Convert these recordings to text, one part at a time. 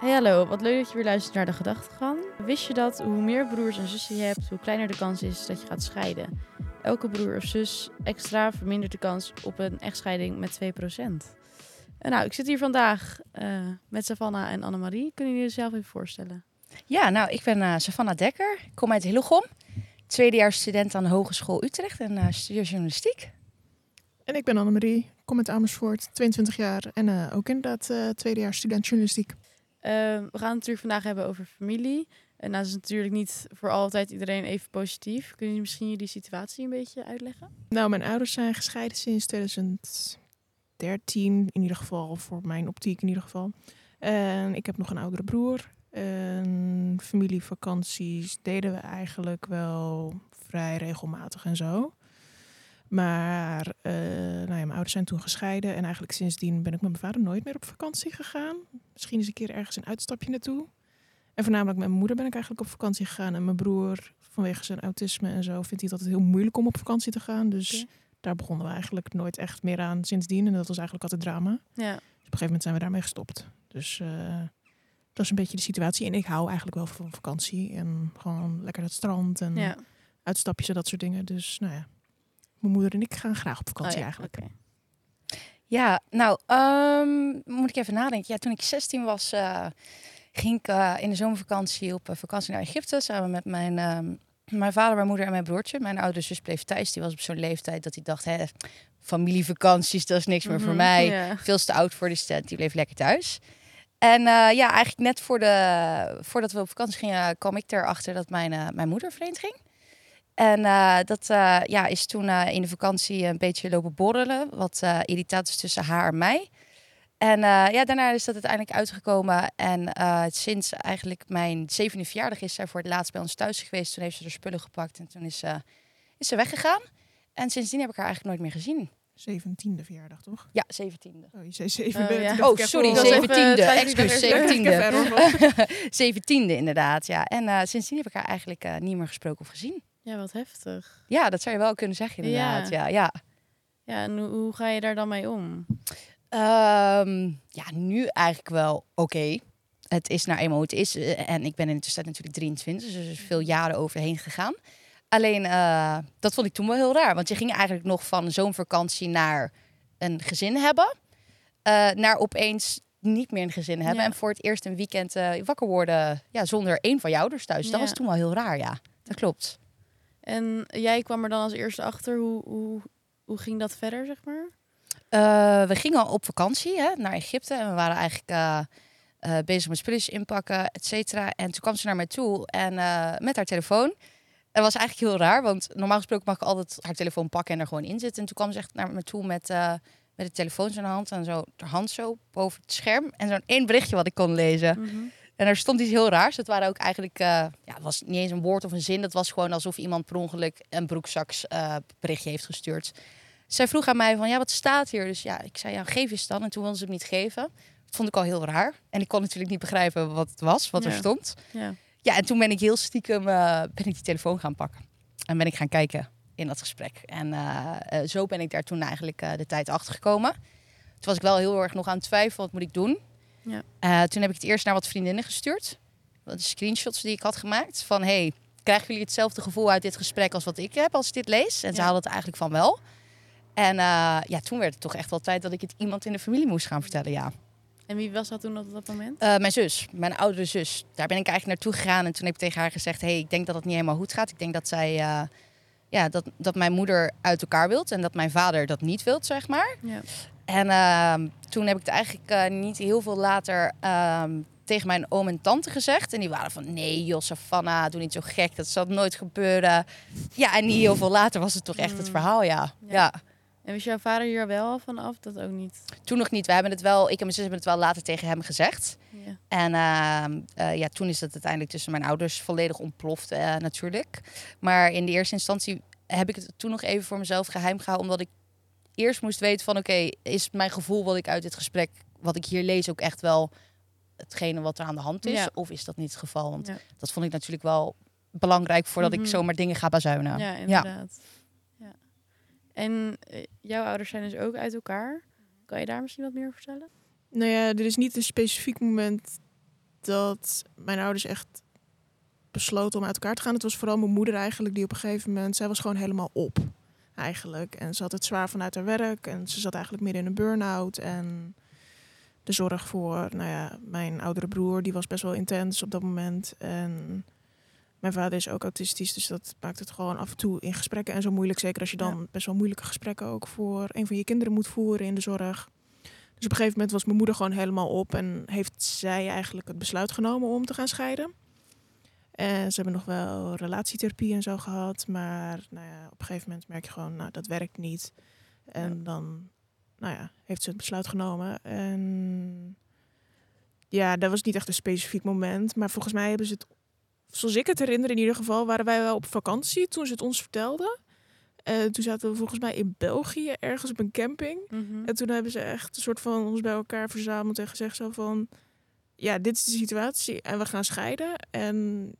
Hey hallo, wat leuk dat je weer luistert naar de gedachtegang. Wist je dat hoe meer broers en zussen je hebt, hoe kleiner de kans is dat je gaat scheiden? Elke broer of zus extra vermindert de kans op een echtscheiding met 2%. En nou, ik zit hier vandaag uh, met Savannah en Annemarie. Kunnen jullie jezelf even voorstellen? Ja, nou, ik ben uh, Savannah Dekker. Ik kom uit Hillegom. Tweedejaars student aan de Hogeschool Utrecht en uh, studeer journalistiek. En ik ben Annemarie, ik kom uit Amersfoort, 22 jaar en uh, ook inderdaad uh, tweedejaars student journalistiek. Uh, we gaan het natuurlijk vandaag hebben over familie. En dat is natuurlijk niet voor altijd iedereen even positief. Kun je misschien jullie situatie een beetje uitleggen? Nou, mijn ouders zijn gescheiden sinds 2013, in ieder geval voor mijn optiek in ieder geval. En ik heb nog een oudere broer. En familievakanties deden we eigenlijk wel vrij regelmatig en zo. Maar uh, nou ja, mijn ouders zijn toen gescheiden. En eigenlijk sindsdien ben ik met mijn vader nooit meer op vakantie gegaan. Misschien eens een keer ergens een uitstapje naartoe. En voornamelijk met mijn moeder ben ik eigenlijk op vakantie gegaan. En mijn broer, vanwege zijn autisme en zo, vindt hij het altijd heel moeilijk om op vakantie te gaan. Dus okay. daar begonnen we eigenlijk nooit echt meer aan sindsdien. En dat was eigenlijk altijd drama. Ja. Dus op een gegeven moment zijn we daarmee gestopt. Dus uh, dat is een beetje de situatie. En ik hou eigenlijk wel van vakantie. En gewoon lekker het strand en ja. uitstapjes en dat soort dingen. Dus nou ja. Mijn moeder en ik gaan graag op vakantie oh, ja, eigenlijk. Okay. Ja, nou, um, moet ik even nadenken. Ja, toen ik 16 was, uh, ging ik uh, in de zomervakantie op uh, vakantie naar Egypte samen met mijn, um, mijn vader, mijn moeder en mijn broertje. Mijn oudere zus bleef thuis. Die was op zo'n leeftijd dat hij dacht, hè, familievakanties, dat is niks meer Mhm, voor mij. ja. Veel te oud voor die stent. Die bleef lekker thuis. En ja, eigenlijk net voor de, voordat we op vakantie gingen, kwam ik erachter dat mijn, mijn moeder vreemd ging. En uh, dat uh, ja, is toen uh, in de vakantie een beetje lopen borrelen. Wat irritant is tussen haar en mij. En ja, daarna is dat uiteindelijk uitgekomen. En sinds eigenlijk mijn zevende verjaardag is zij voor het laatst bij ons thuis geweest. Toen heeft ze de spullen gepakt en toen is, is ze weggegaan. En sindsdien heb ik haar eigenlijk nooit meer gezien. 17e verjaardag, toch? Ja, 17e. Oh, je zei 7 Oh, ja. Oh, sorry, 17e. Excuus, 17e. 17e inderdaad, ja. En uh, sindsdien heb ik haar eigenlijk uh, niet meer gesproken of gezien. Ja, wat heftig. Ja, dat zou je wel kunnen zeggen inderdaad. Ja, ja. ja. ja en hoe, hoe, ga je daar dan mee om? Um, ja, nu eigenlijk wel oké. Okay. Het is nou eenmaal hoe het is. En ik ben in de tussentijd natuurlijk 23, dus er is veel jaren overheen gegaan. Alleen, uh, dat vond ik toen wel heel raar. Want je ging eigenlijk nog van zo'n vakantie naar een gezin hebben. Uh, naar opeens niet meer een gezin hebben. Ja. En voor het eerst een weekend uh, wakker worden ja, zonder één van jou ouders thuis. Dat Ja. was toen wel heel raar, ja. Dat klopt. En jij kwam er dan als eerste achter. Hoe, hoe, hoe ging dat verder, zeg maar? Uh, we gingen op vakantie hè, naar Egypte. En we waren eigenlijk uh, uh, bezig met spulletjes inpakken, et cetera. En toen kwam ze naar mij toe en met haar telefoon. Dat was eigenlijk heel raar, want normaal gesproken mag ik altijd haar telefoon pakken en er gewoon in zitten. En toen kwam ze echt naar me toe met, met de telefoon in zijn hand en zo haar hand zo boven het scherm. En zo'n één berichtje wat ik kon lezen. Mhm. En er stond iets heel raars. Dat waren ook eigenlijk, uh, ja, het was niet eens een woord of een zin. Dat was gewoon alsof iemand per ongeluk een broekzaks uh, berichtje heeft gestuurd. Zij vroeg aan mij van, ja, wat staat hier? Dus ja, ik zei, ja, geef eens dan. En toen wilde ze het niet geven. Dat vond ik al heel raar. En ik kon natuurlijk niet begrijpen wat het was, wat Ja. er stond. Ja. Ja, en toen ben ik heel stiekem uh, ben ik die telefoon gaan pakken. En ben ik gaan kijken in dat gesprek. En zo ben ik daar toen eigenlijk de tijd achter gekomen. Toen was ik wel heel erg nog aan het twijfelen, wat moet ik doen? Ja. Uh, toen heb ik het eerst naar wat vriendinnen gestuurd. Wat de screenshots die ik had gemaakt. Van, hey, krijgen jullie hetzelfde gevoel uit dit gesprek als wat ik heb als ik dit lees? En ze hadden het eigenlijk van wel. En uh, ja, toen werd het toch echt wel tijd dat ik het iemand in de familie moest gaan vertellen, ja. En wie was dat toen op dat moment? Uh, mijn zus, mijn oudere zus. Daar ben ik eigenlijk naartoe gegaan. En toen heb ik tegen haar gezegd: hey, ik denk dat het niet helemaal goed gaat. Ik denk dat zij. Ja, dat, dat mijn moeder uit elkaar wilt. En dat mijn vader dat niet wilt, zeg maar. Ja. En uh, toen heb ik het eigenlijk uh, niet heel veel later ehm, tegen mijn oom en tante gezegd. En die waren van, nee joh, Savannah, doe niet zo gek. Dat zal nooit gebeuren. Ja, en niet heel veel later was het toch echt het Mm. verhaal, ja. Ja. ja. En was jouw vader hier wel van af? Dat ook niet. Toen nog niet. We hebben het wel, ik en mijn zus hebben het wel later tegen hem gezegd. Ja. En uh, uh, ja, toen is dat uiteindelijk tussen mijn ouders volledig ontploft uh, natuurlijk. Maar in de eerste instantie heb ik het toen nog even voor mezelf geheim gehouden. Omdat ik eerst moest weten van oké, okay, is mijn gevoel wat ik uit dit gesprek, wat ik hier lees, ook echt wel hetgene wat er aan de hand is? Ja. Of is dat niet het geval? Want Ja. dat vond ik natuurlijk wel belangrijk voordat Mhm. ik zomaar dingen ga bazuinen. Ja, inderdaad. Ja. En eh, jouw ouders zijn dus ook uit elkaar. Kan je daar misschien wat meer over vertellen? Nou ja, er is niet een specifiek moment dat mijn ouders echt besloten om uit elkaar te gaan. Het was vooral mijn moeder eigenlijk die op een gegeven moment... Zij was gewoon helemaal op, eigenlijk. En ze had het zwaar vanuit haar werk. En ze zat eigenlijk midden in een burn-out. En de zorg voor nou ja, mijn oudere broer, die was best wel intens op dat moment. En mijn vader is ook autistisch, dus dat maakt het gewoon af en toe in gesprekken en zo moeilijk. Zeker als je dan best wel moeilijke gesprekken ook voor een van je kinderen moet voeren in de zorg. Dus op een gegeven moment was mijn moeder gewoon helemaal op en heeft zij eigenlijk het besluit genomen om te gaan scheiden. En ze hebben nog wel relatietherapie en zo gehad, maar nou ja, op een gegeven moment merk je gewoon, nou dat werkt niet. En dan nou ja, heeft ze het besluit genomen. En ja, dat was niet echt een specifiek moment. Maar volgens mij hebben ze het, zoals ik het herinner in ieder geval, waren wij wel op vakantie toen ze het ons vertelden. En toen zaten we volgens mij in België, ergens op een camping. Mhm. En toen hebben ze echt een soort van ons bij elkaar verzameld en gezegd zo van... Ja, dit is de situatie en we gaan scheiden. En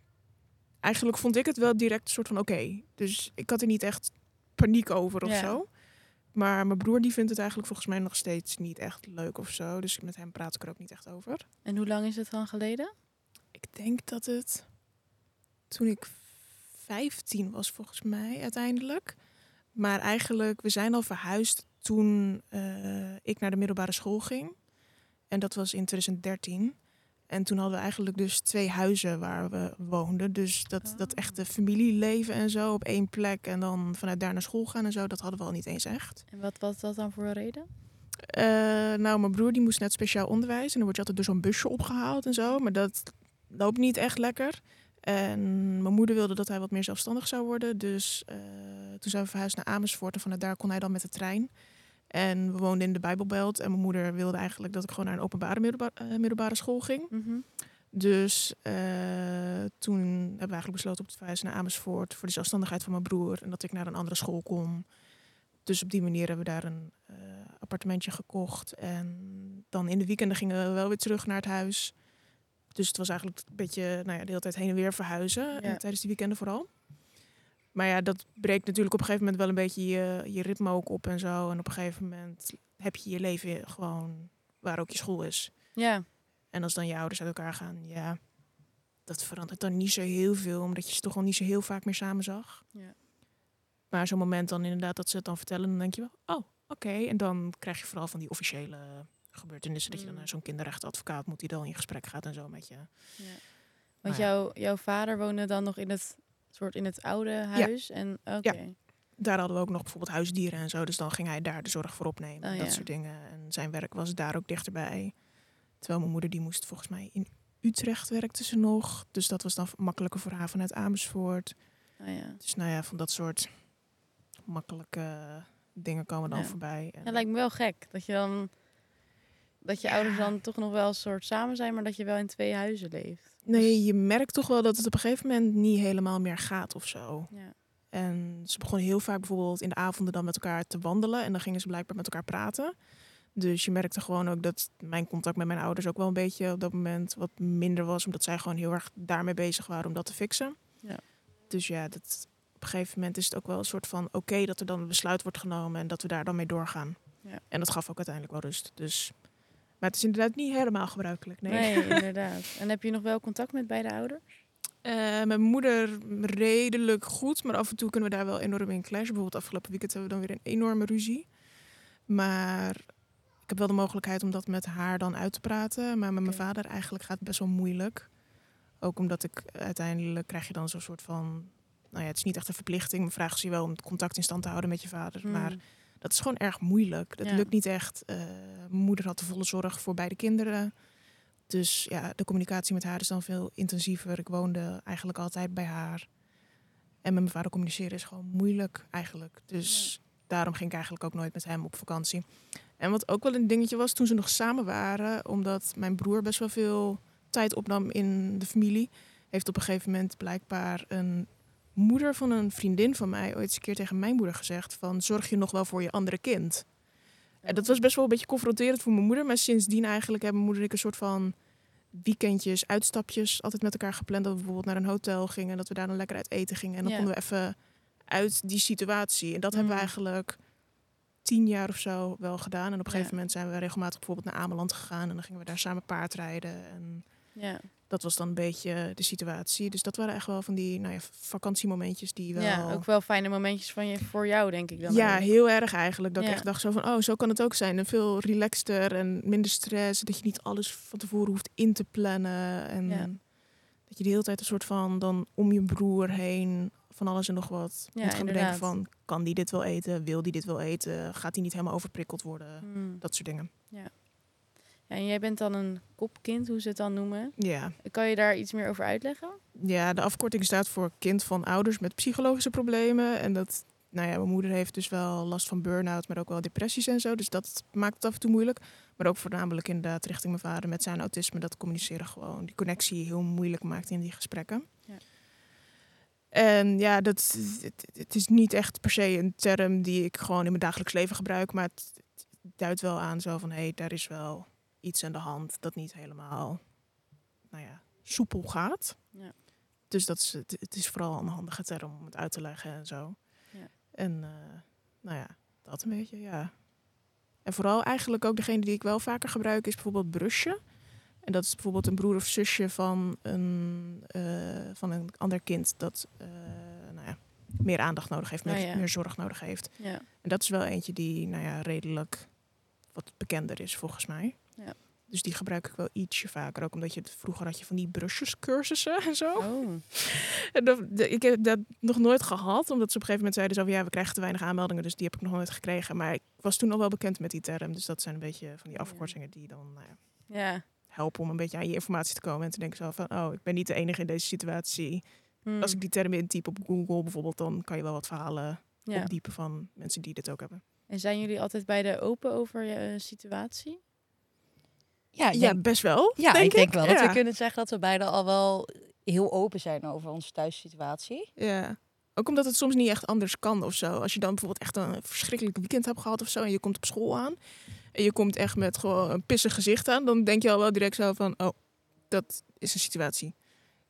eigenlijk vond ik het wel direct een soort van oké. Dus ik had er niet echt paniek over of Ja. zo. Maar mijn broer die vindt het eigenlijk volgens mij nog steeds niet echt leuk of zo. Dus met hem praat ik er ook niet echt over. En hoe lang is het dan geleden? Ik denk dat het toen ik 15 was volgens mij uiteindelijk. Maar eigenlijk, we zijn al verhuisd toen eh, ik naar de middelbare school ging. En dat was in 2013. En toen hadden we eigenlijk dus twee huizen waar we woonden. Dus dat, dat Oh. echte familieleven en zo op één plek. En dan vanuit daar naar school gaan en zo, dat hadden we al niet eens echt. En wat was dat dan voor een reden? Eh, nou, mijn broer die moest net speciaal onderwijs. En dan word je altijd door zo'n busje opgehaald en zo. Maar dat loopt niet echt lekker. En mijn moeder wilde dat hij wat meer zelfstandig zou worden. Dus eh, toen zijn we verhuisd naar Amersfoort. En vanuit daar kon hij dan met de trein. En we woonden in de Bijbelbelt. En mijn moeder wilde eigenlijk dat ik gewoon naar een openbare middelba- eh, middelbare school ging. Mhm. Dus eh, toen hebben we eigenlijk besloten op te verhuizen naar Amersfoort voor de zelfstandigheid van mijn broer en dat ik naar een andere school kon. Dus op die manier hebben we daar een appartementje gekocht. En dan in de weekenden gingen we wel weer terug naar het huis. Dus het was eigenlijk een beetje nou ja, de hele tijd heen en weer verhuizen. Ja. En tijdens die weekenden vooral. Maar ja, dat breekt natuurlijk op een gegeven moment wel een beetje je, je ritme ook op en zo. En op een gegeven moment heb je je leven gewoon waar ook je school is. Ja, En als dan je ouders uit elkaar gaan, ja, dat verandert dan niet zo heel veel, omdat je ze toch al niet zo heel vaak meer samen zag. Ja. Maar zo'n moment dan inderdaad dat ze het dan vertellen, dan denk je wel, oh, oké. En dan krijg je vooral van die officiële gebeurtenissen, dat je dan Mm. naar zo'n kinderrechtadvocaat moet, die dan in gesprek gaat en zo met je. ja. Want Maar ja. jouw, jouw vader woonde dan nog in het, soort in het oude huis? En oké. Daar hadden we ook nog bijvoorbeeld huisdieren en zo, dus dan ging hij daar de zorg voor opnemen, Oh, dat ja. soort dingen. En zijn werk was daar ook dichterbij. Terwijl mijn moeder, die moest volgens mij in Utrecht werkte ze nog. Dus dat was dan makkelijker voor haar vanuit Amersfoort. Oh, ja. Dus nou ja, van dat soort makkelijke dingen komen dan Ja. voorbij. En Ja, lijkt me wel gek dat je dan dat je Ja. ouders dan toch nog wel een soort samen zijn, maar dat je wel in twee huizen leeft. Nee, je merkt toch wel dat het op een gegeven moment niet helemaal meer gaat of zo. Ja. En ze begonnen heel vaak bijvoorbeeld in de avonden dan met elkaar te wandelen. En dan gingen ze blijkbaar met elkaar praten. Dus je merkte gewoon ook dat mijn contact met mijn ouders ook wel een beetje op dat moment wat minder was. Omdat zij gewoon heel erg daarmee bezig waren om dat te fixen. Ja. Dus ja, dat, op een gegeven moment is het ook wel een soort van oké dat er dan een besluit wordt genomen en dat we daar dan mee doorgaan. Ja. En dat gaf ook uiteindelijk wel rust. Dus, maar het is inderdaad niet helemaal gebruikelijk. Nee. Nee, inderdaad. En heb je nog wel contact met beide ouders? Eh, mijn moeder redelijk goed, maar af en toe kunnen we daar wel enorm in clashen. Bijvoorbeeld afgelopen weekend hebben we dan weer een enorme ruzie. Maar ik heb wel de mogelijkheid om dat met haar dan uit te praten. Maar met mijn vader eigenlijk gaat het best wel moeilijk. Ook omdat ik uiteindelijk krijg je dan zo'n soort van... Nou ja, het is niet echt een verplichting. Maar vragen ze je wel om het contact in stand te houden met je vader. Maar Mm. Dat is gewoon erg moeilijk. Dat Ja. lukt niet echt. Eh, mijn moeder had de volle zorg voor beide kinderen. Dus ja, de communicatie met haar is dan veel intensiever. Ik woonde eigenlijk altijd bij haar. En met mijn vader communiceren is gewoon moeilijk eigenlijk. Dus daarom ging ik eigenlijk ook nooit met hem op vakantie. En wat ook wel een dingetje was toen ze nog samen waren, omdat mijn broer best wel veel tijd opnam in de familie, heeft op een gegeven moment blijkbaar een moeder van een vriendin van mij ooit eens een keer tegen mijn moeder gezegd van zorg je nog wel voor je andere kind. En dat was best wel een beetje confronterend voor mijn moeder, maar sindsdien eigenlijk hebben mijn moeder en ik een soort van weekendjes, uitstapjes altijd met elkaar gepland dat we bijvoorbeeld naar een hotel gingen en dat we daar dan lekker uit eten gingen en dan Ja. konden we even uit die situatie. En dat hebben we Mm. eigenlijk tien jaar of zo wel gedaan. En op een Ja. gegeven moment zijn we regelmatig bijvoorbeeld naar Ameland gegaan en dan gingen we daar samen paardrijden en Ja. Dat was dan een beetje de situatie. Dus dat waren echt wel van die nou ja, vakantiemomentjes die wel... ja, ook wel fijne momentjes van je, voor jou, denk ik dan. Ja, ook. heel erg eigenlijk. Dat Ja. ik echt dacht zo van, oh, zo kan het ook zijn. En veel relaxter en minder stress. Dat je niet alles van tevoren hoeft in te plannen. En Ja. dat je de hele tijd een soort van dan om je broer heen van alles en nog wat Ja, moet gaan bedenken van, kan die dit wel eten? Wil die dit wel eten? Gaat hij niet helemaal overprikkeld worden? Hmm. Dat soort dingen. Ja, en jij bent dan een kopkind, hoe ze het dan noemen. Ja. Kan je daar iets meer over uitleggen? ja, de afkorting staat voor kind van ouders met psychologische problemen. En dat, nou ja, mijn moeder heeft dus wel last van burn-out, maar ook wel depressies en zo. Dus dat maakt het af en toe moeilijk. Maar ook voornamelijk inderdaad richting mijn vader met zijn autisme. Dat communiceren gewoon, die connectie heel moeilijk maakt in die gesprekken. Ja. En ja, dat, het, het is niet echt per se een term die ik gewoon in mijn dagelijks leven gebruik. Maar het, het duidt wel aan zo van, hé, hey, daar is wel iets aan de hand dat niet helemaal, nou ja, soepel gaat. Ja. Dus dat is, het, het is vooral een handige term om het uit te leggen en zo. Ja. En uh, nou ja, dat een beetje, ja. En vooral eigenlijk ook degene die ik wel vaker gebruik is bijvoorbeeld brusje. En dat is bijvoorbeeld een broer of zusje van een, uh, van een ander kind dat uh, nou ja, meer aandacht nodig heeft, meer, Oh ja. meer zorg nodig heeft. Ja. En dat is wel eentje die nou ja, redelijk wat bekender is volgens mij. Ja. Dus die gebruik ik wel ietsje vaker. Ook omdat je het vroeger had je van die brusjescursussen en zo. Oh. En dat, de- ik heb dat nog nooit gehad. Omdat ze op een gegeven moment zeiden zo van ja, we krijgen te weinig aanmeldingen. Dus die heb ik nog nooit gekregen. Maar ik was toen al wel bekend met die term. Dus dat zijn een beetje van die afkortingen die dan nou ja, Ja. helpen om een beetje aan je informatie te komen. En te denken zo van oh, ik ben niet de enige in deze situatie. Hmm. Als ik die term intyp op Google bijvoorbeeld, dan kan je wel wat verhalen ja. opdiepen van mensen die dit ook hebben. En zijn jullie altijd beide open over je eh, situatie? Ja, Ja, denk, best wel. ja, denk ik denk wel dat we kunnen zeggen dat we beide al wel heel open zijn over onze thuissituatie. Ja. Ook omdat het soms niet echt anders kan of zo. Als je dan bijvoorbeeld echt een verschrikkelijk weekend hebt gehad of zo. En je komt op school aan. En je komt echt met gewoon een pissig gezicht aan. Dan denk je al wel direct zo van, oh, dat is een situatie.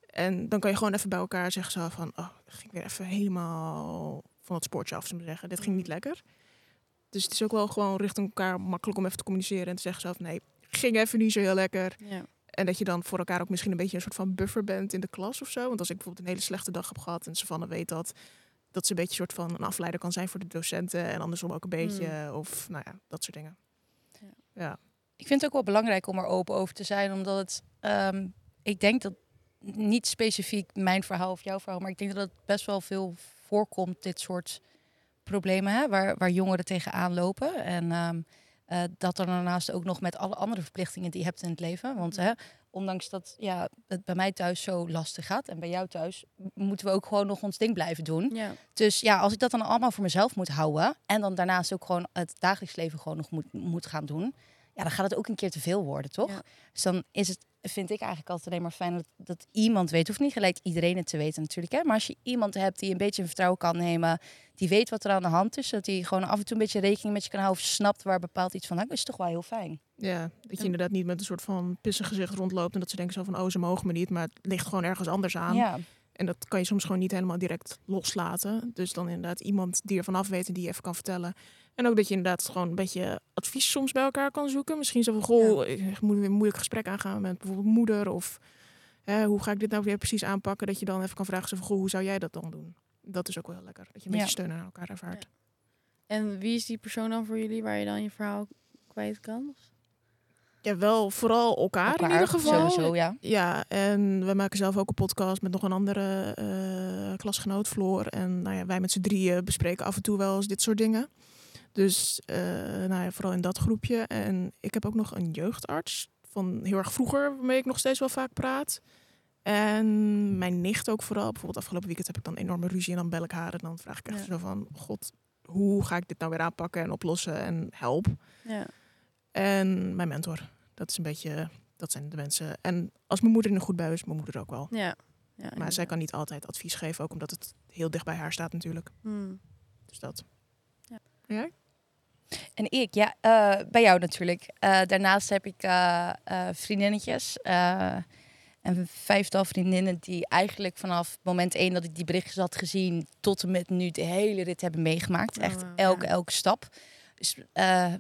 En dan kan je gewoon even bij elkaar zeggen zo van, oh, ging weer even helemaal van het sportje af, zullen we zeggen. Dit ging niet lekker. Dus het is ook wel gewoon richting elkaar makkelijk om even te communiceren. En te zeggen zo van, nee, ging even niet zo heel lekker. Ja. En dat je dan voor elkaar ook misschien een beetje een soort van buffer bent in de klas of zo. Want als ik bijvoorbeeld een hele slechte dag heb gehad en Savannah weet dat, dat ze een beetje een soort van een afleider kan zijn voor de docenten. En andersom ook een beetje. Of nou ja, dat soort dingen. Ja. Ja. Ik vind het ook wel belangrijk om er open over te zijn, omdat het, ehm, ik denk dat niet specifiek mijn verhaal of jouw verhaal, maar ik denk dat het best wel veel voorkomt, dit soort problemen, hè, waar, waar jongeren tegenaan lopen. En ehm, eh, dat er daarnaast ook nog met alle andere verplichtingen die je hebt in het leven. Want hè, ondanks dat ja, het bij mij thuis zo lastig gaat en bij jou thuis, moeten we ook gewoon nog ons ding blijven doen. Ja. Dus ja, als ik dat dan allemaal voor mezelf moet houden en dan daarnaast ook gewoon het dagelijks leven gewoon nog moet, moet gaan doen, ja, dan gaat het ook een keer te veel worden, toch? Ja. Dus dan is het, vind ik eigenlijk altijd alleen maar fijn dat, dat iemand weet, hoeft niet gelijk iedereen het te weten natuurlijk, hè, maar als je iemand hebt die een beetje vertrouwen kan nemen, die weet wat er aan de hand is, dat die gewoon af en toe een beetje rekening met je kan houden of snapt waar bepaald iets van hangt, is toch wel heel fijn. ja, dat je inderdaad niet met een soort van pissig gezicht rondloopt. En dat ze denken zo van, oh, ze mogen me niet. Maar het ligt gewoon ergens anders aan. Ja, En dat kan je soms gewoon niet helemaal direct loslaten. Dus dan inderdaad iemand die er vanaf weet en die je even kan vertellen. En ook dat je inderdaad gewoon een beetje advies soms bij elkaar kan zoeken. Misschien zo van, goh, ik moet weer een moeilijk gesprek aangaan met bijvoorbeeld moeder. Of hè, hoe ga ik dit nou weer precies aanpakken? Dat je dan even kan vragen, zo van, goh, hoe zou jij dat dan doen? Dat is ook wel heel lekker. Dat je een Ja. beetje steun aan elkaar ervaart. En wie is die persoon dan voor jullie waar je dan je verhaal kwijt kan? Ja, wel vooral elkaar, elkaar, in ieder geval. Sowieso, ja. Ja, en we maken zelf ook een podcast met nog een andere eh, klasgenoot, Floor. En nou ja, wij met z'n drieën bespreken af en toe wel eens dit soort dingen. Dus eh, nou ja, vooral in dat groepje. En ik heb ook nog een jeugdarts van heel erg vroeger, waarmee ik nog steeds wel vaak praat. En mijn nicht ook vooral. Bijvoorbeeld afgelopen weekend heb ik dan enorme ruzie en dan bel ik haar. En dan vraag ik echt Ja. zo van, god, hoe ga ik dit nou weer aanpakken en oplossen en help. Ja. En mijn mentor. Dat is een beetje, dat zijn de mensen. En als mijn moeder er goed bij is, mijn moeder ook wel. Ja. ja Maar zij kan niet altijd advies geven, ook omdat het heel dicht bij haar staat natuurlijk. Hmm. Dus dat. Ja. Jij? En ik, ja, eh, bij jou natuurlijk. Eh, daarnaast heb ik eh, vriendinnetjes. en vijftal vriendinnen die eigenlijk vanaf moment één dat ik die berichtjes had gezien... tot en met nu de hele rit hebben meegemaakt. Oh, Echt wauw, elke, elke stap. Dus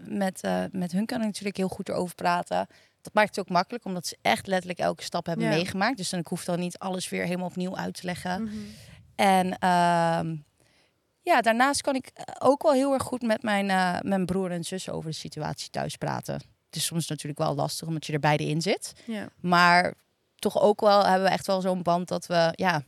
met, met hun kan ik natuurlijk heel goed erover praten. Dat maakt het ook makkelijk, omdat ze echt letterlijk elke stap hebben Ja. meegemaakt. Dus dan ik hoef dan niet alles weer helemaal opnieuw uit te leggen. Mhm. En ehm, ja, daarnaast kan ik eh, ook wel heel erg goed met mijn, eh, mijn broer en zus over de situatie thuis praten. Het is soms natuurlijk wel lastig omdat je er beide in zit. Ja. Maar toch ook wel hebben we echt wel zo'n band dat we, ja,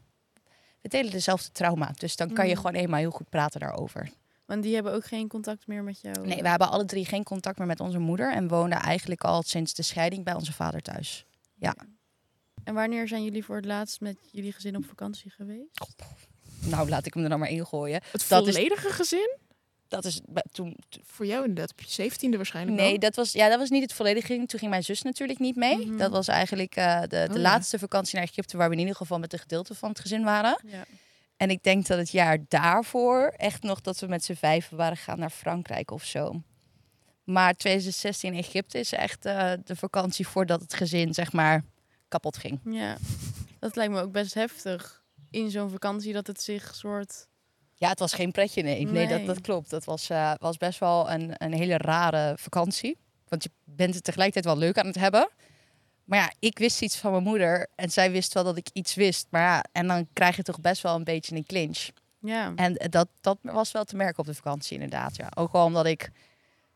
we delen dezelfde trauma. Dus dan kan je Mhm. gewoon eenmaal heel goed praten daarover. Want die hebben ook geen contact meer met jou. Nee, we hebben alle drie geen contact meer met onze moeder en woonden eigenlijk al sinds de scheiding bij onze vader thuis. En wanneer zijn jullie voor het laatst met jullie gezin op vakantie geweest? Nou, laat ik hem er dan maar in gooien. Het Dat is- volledige gezin? Dat is toen. Voor jou inderdaad op je zeventiende waarschijnlijk Nee, dat was, ja, dat was niet het volledige. ding. Toen ging mijn zus natuurlijk niet mee. Mhm. Dat was eigenlijk eh, de, de Oh ja. laatste vakantie naar Egypte, waar we in ieder geval met een gedeelte van het gezin waren. Ja. En ik denk dat het jaar daarvoor echt nog dat we met z'n vijven waren gegaan naar Frankrijk of zo. Maar 2016 in Egypte is echt eh, de vakantie voordat het gezin zeg maar kapot ging. ja, dat lijkt me ook best heftig. In zo'n vakantie dat het zich soort... Ja, het was geen pretje, nee. Nee, Nee. dat, dat klopt. Het was, eh, was best wel een, een hele rare vakantie. Want je bent het tegelijkertijd wel leuk aan het hebben. Maar ja, ik wist iets van mijn moeder. En zij wist wel dat ik iets wist. Maar ja, en dan krijg je toch best wel een beetje een clinch. Ja, En dat, dat was wel te merken op de vakantie, inderdaad. Ja. Ook wel omdat ik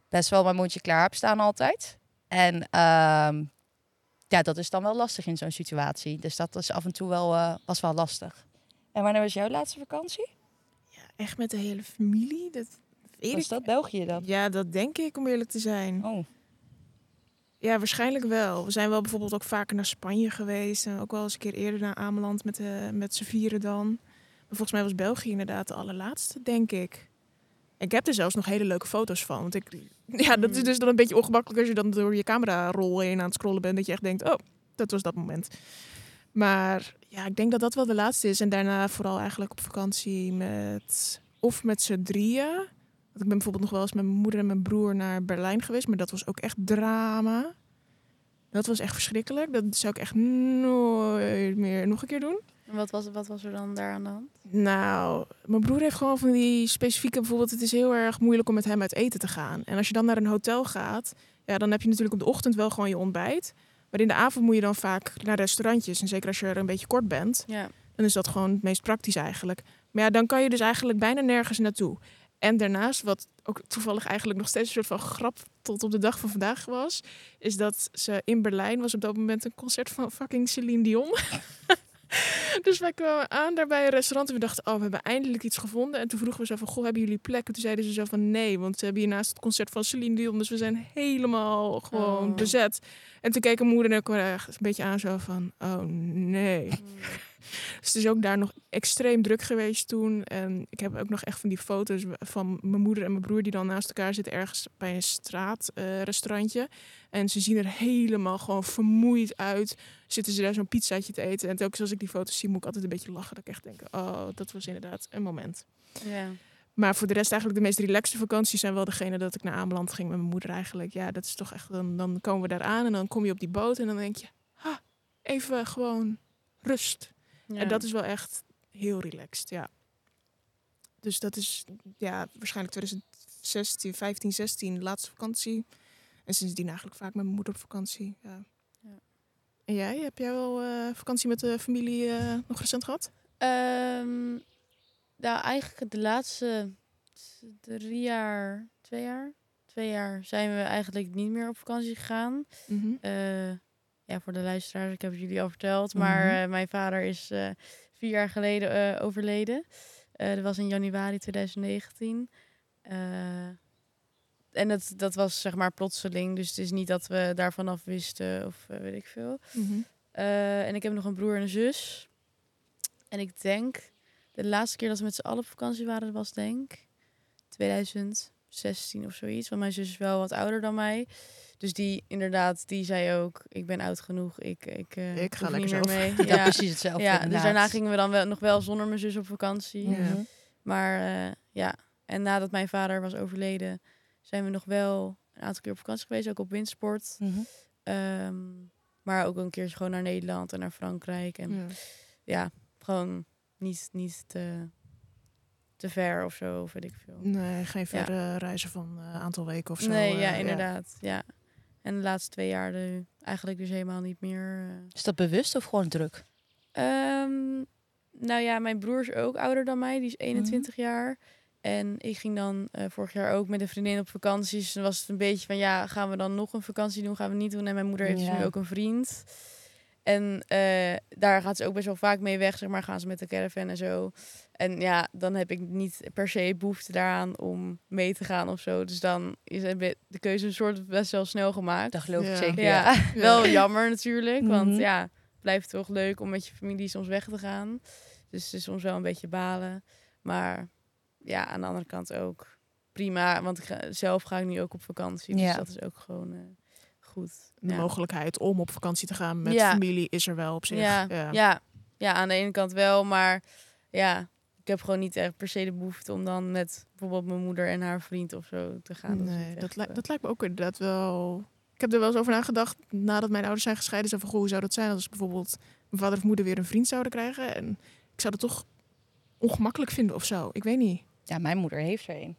best wel mijn mondje klaar heb staan altijd. En ehm, ja, dat is dan wel lastig in zo'n situatie. Dus dat is af en toe wel, eh, was wel lastig. En wanneer was jouw laatste vakantie? Ja, echt met de hele familie? Dat weet Was ik. dat België dan? Ja, dat denk ik, om eerlijk te zijn. Oh, Ja, waarschijnlijk wel. We zijn wel bijvoorbeeld ook vaker naar Spanje geweest. En ook wel eens een keer eerder naar Ameland met, eh met z'n vieren dan. Maar volgens mij was België inderdaad de allerlaatste, denk ik. Ik heb er zelfs nog hele leuke foto's van. Want ik, ja, dat is Hmm. dus dan een beetje ongemakkelijk als je dan door je camerarol heen aan het scrollen bent. Dat je echt denkt, oh, dat was dat moment. Maar ja, ik denk dat dat wel de laatste is. En daarna vooral eigenlijk op vakantie met... Of met z'n drieën. Want ik ben bijvoorbeeld nog wel eens met mijn moeder en mijn broer naar Berlijn geweest. Maar dat was ook echt drama. Dat was echt verschrikkelijk. Dat zou ik echt nooit meer nog een keer doen. en wat was, wat was er dan daar aan de hand? Nou, mijn broer heeft gewoon van die specifieke... Bijvoorbeeld, het is heel erg moeilijk om met hem uit eten te gaan. En als je dan naar een hotel gaat... Ja, dan heb je natuurlijk op de ochtend wel gewoon je ontbijt. Maar in de avond moet je dan vaak naar restaurantjes. En zeker als je er een beetje kort bent. Ja, dan is dat gewoon het meest praktisch eigenlijk. Maar ja, dan kan je dus eigenlijk bijna nergens naartoe. En daarnaast, wat ook toevallig eigenlijk nog steeds een soort van grap tot op de dag van vandaag was, is dat ze in Berlijn was op dat moment een concert van fucking Celine Dion. dus wij kwamen aan daar bij een restaurant en we dachten, oh, we hebben eindelijk iets gevonden. En toen vroegen we zo van, goh, hebben jullie plek? En toen zeiden ze zo van, nee, want ze hebben hiernaast het concert van Celine Dion, dus we zijn helemaal gewoon Oh. bezet. En toen keken moeder en ik een beetje aan zo van, oh nee. Dus het is ook daar nog extreem druk geweest toen. En ik heb ook nog echt van die foto's van mijn moeder en mijn broer die dan naast elkaar zitten ergens bij een straatrestaurantje. en ze zien er helemaal gewoon vermoeid uit. Zitten ze daar zo'n pizzaatje te eten. En telkens als ik die foto's zie, moet ik altijd een beetje lachen. Dat ik echt denk, oh, dat was inderdaad een moment. ja. Maar voor de rest eigenlijk de meest relaxte vakanties zijn wel degene dat ik naar Ameland ging met mijn moeder eigenlijk. Ja, dat is toch echt, dan, dan komen we daar aan en dan kom je op die boot en dan denk je, ha, even gewoon rust. En dat is wel echt heel relaxed, ja. Dus dat is ja, waarschijnlijk 2016, 15, 16, de laatste vakantie. En sindsdien eigenlijk vaak met mijn moeder op vakantie. Ja. Ja. En jij, heb jij wel eh, vakantie met de familie eh, nog recent gehad? Ehm, nou, eigenlijk de laatste drie jaar, twee jaar, twee jaar zijn we eigenlijk niet meer op vakantie gegaan. Eh, ja, voor de luisteraars, ik heb het jullie al verteld, maar Mhm. eh, mijn vader is eh, vier jaar geleden eh, overleden. Dat was in januari 2019. Eh, en dat, dat was zeg maar plotseling, dus het is niet dat we daarvan af wisten of weet ik veel. Mhm. En ik heb nog een broer en een zus. En ik denk, de laatste keer dat we met z'n allen op vakantie waren, was denk ik 2016 of zoiets. Want mijn zus is wel wat ouder dan mij. Dus die inderdaad, die zei ook, ik ben oud genoeg, ik, ik, eh, Ik ga hoef niet lekker meer zelf. mee. ja, Ja, precies hetzelfde. ja dus daarna gingen we dan wel, nog wel zonder mijn zus op vakantie. Ja. Mhm. Maar eh, ja, en nadat mijn vader was overleden, zijn we nog wel een aantal keer op vakantie geweest, ook op windsport. Mhm. Ehm, maar ook een keertje gewoon naar Nederland en naar Frankrijk. En Ja. ja, gewoon niet, niet te, te ver of zo, of weet ik veel. Nee, geen verre reizen van een aantal weken of zo. nee, eh, ja, inderdaad. Ja. En de laatste twee jaar de, eigenlijk dus helemaal niet meer. eh. Is dat bewust of gewoon druk? Ehm, nou ja, mijn broer is ook ouder dan mij. Die is Mhm. 21 jaar. En ik ging dan eh, vorig jaar ook met een vriendin op vakantie. Dus dan was het een beetje van, ja, gaan we dan nog een vakantie doen? Gaan we niet doen? En mijn moeder heeft dus nu ook een vriend. En eh, daar gaat ze ook best wel vaak mee weg, zeg maar. Gaan ze met de caravan en zo. En ja, dan heb ik niet per se behoefte daaraan om mee te gaan of zo. Dus dan is de keuze een soort best wel snel gemaakt. Dat geloof ik Ja. zeker. Ja. Ja. Wel jammer natuurlijk, want Mhm. ja, het blijft toch leuk om met je familie soms weg te gaan. Dus het is soms wel een beetje balen. Maar ja, aan de andere kant ook prima, want ik ga, zelf ga ik nu ook op vakantie. Dus Ja. dat is ook gewoon eh, goed. De Ja. mogelijkheid om op vakantie te gaan met Ja. familie is er wel op zich. Ja, Ja. ja. Ja. aan de ene kant wel, maar ja, ik heb gewoon niet echt per se de behoefte om dan met bijvoorbeeld mijn moeder en haar vriend of zo te gaan. Nee, dat, eh, dat lijkt me ook inderdaad wel... Ik heb er wel eens over nagedacht nadat mijn ouders zijn gescheiden. Zo van, goh, hoe zou dat zijn als bijvoorbeeld mijn vader of moeder weer een vriend zouden krijgen? En ik zou dat toch ongemakkelijk vinden of zo. Ik weet niet. Ja, mijn moeder heeft er een.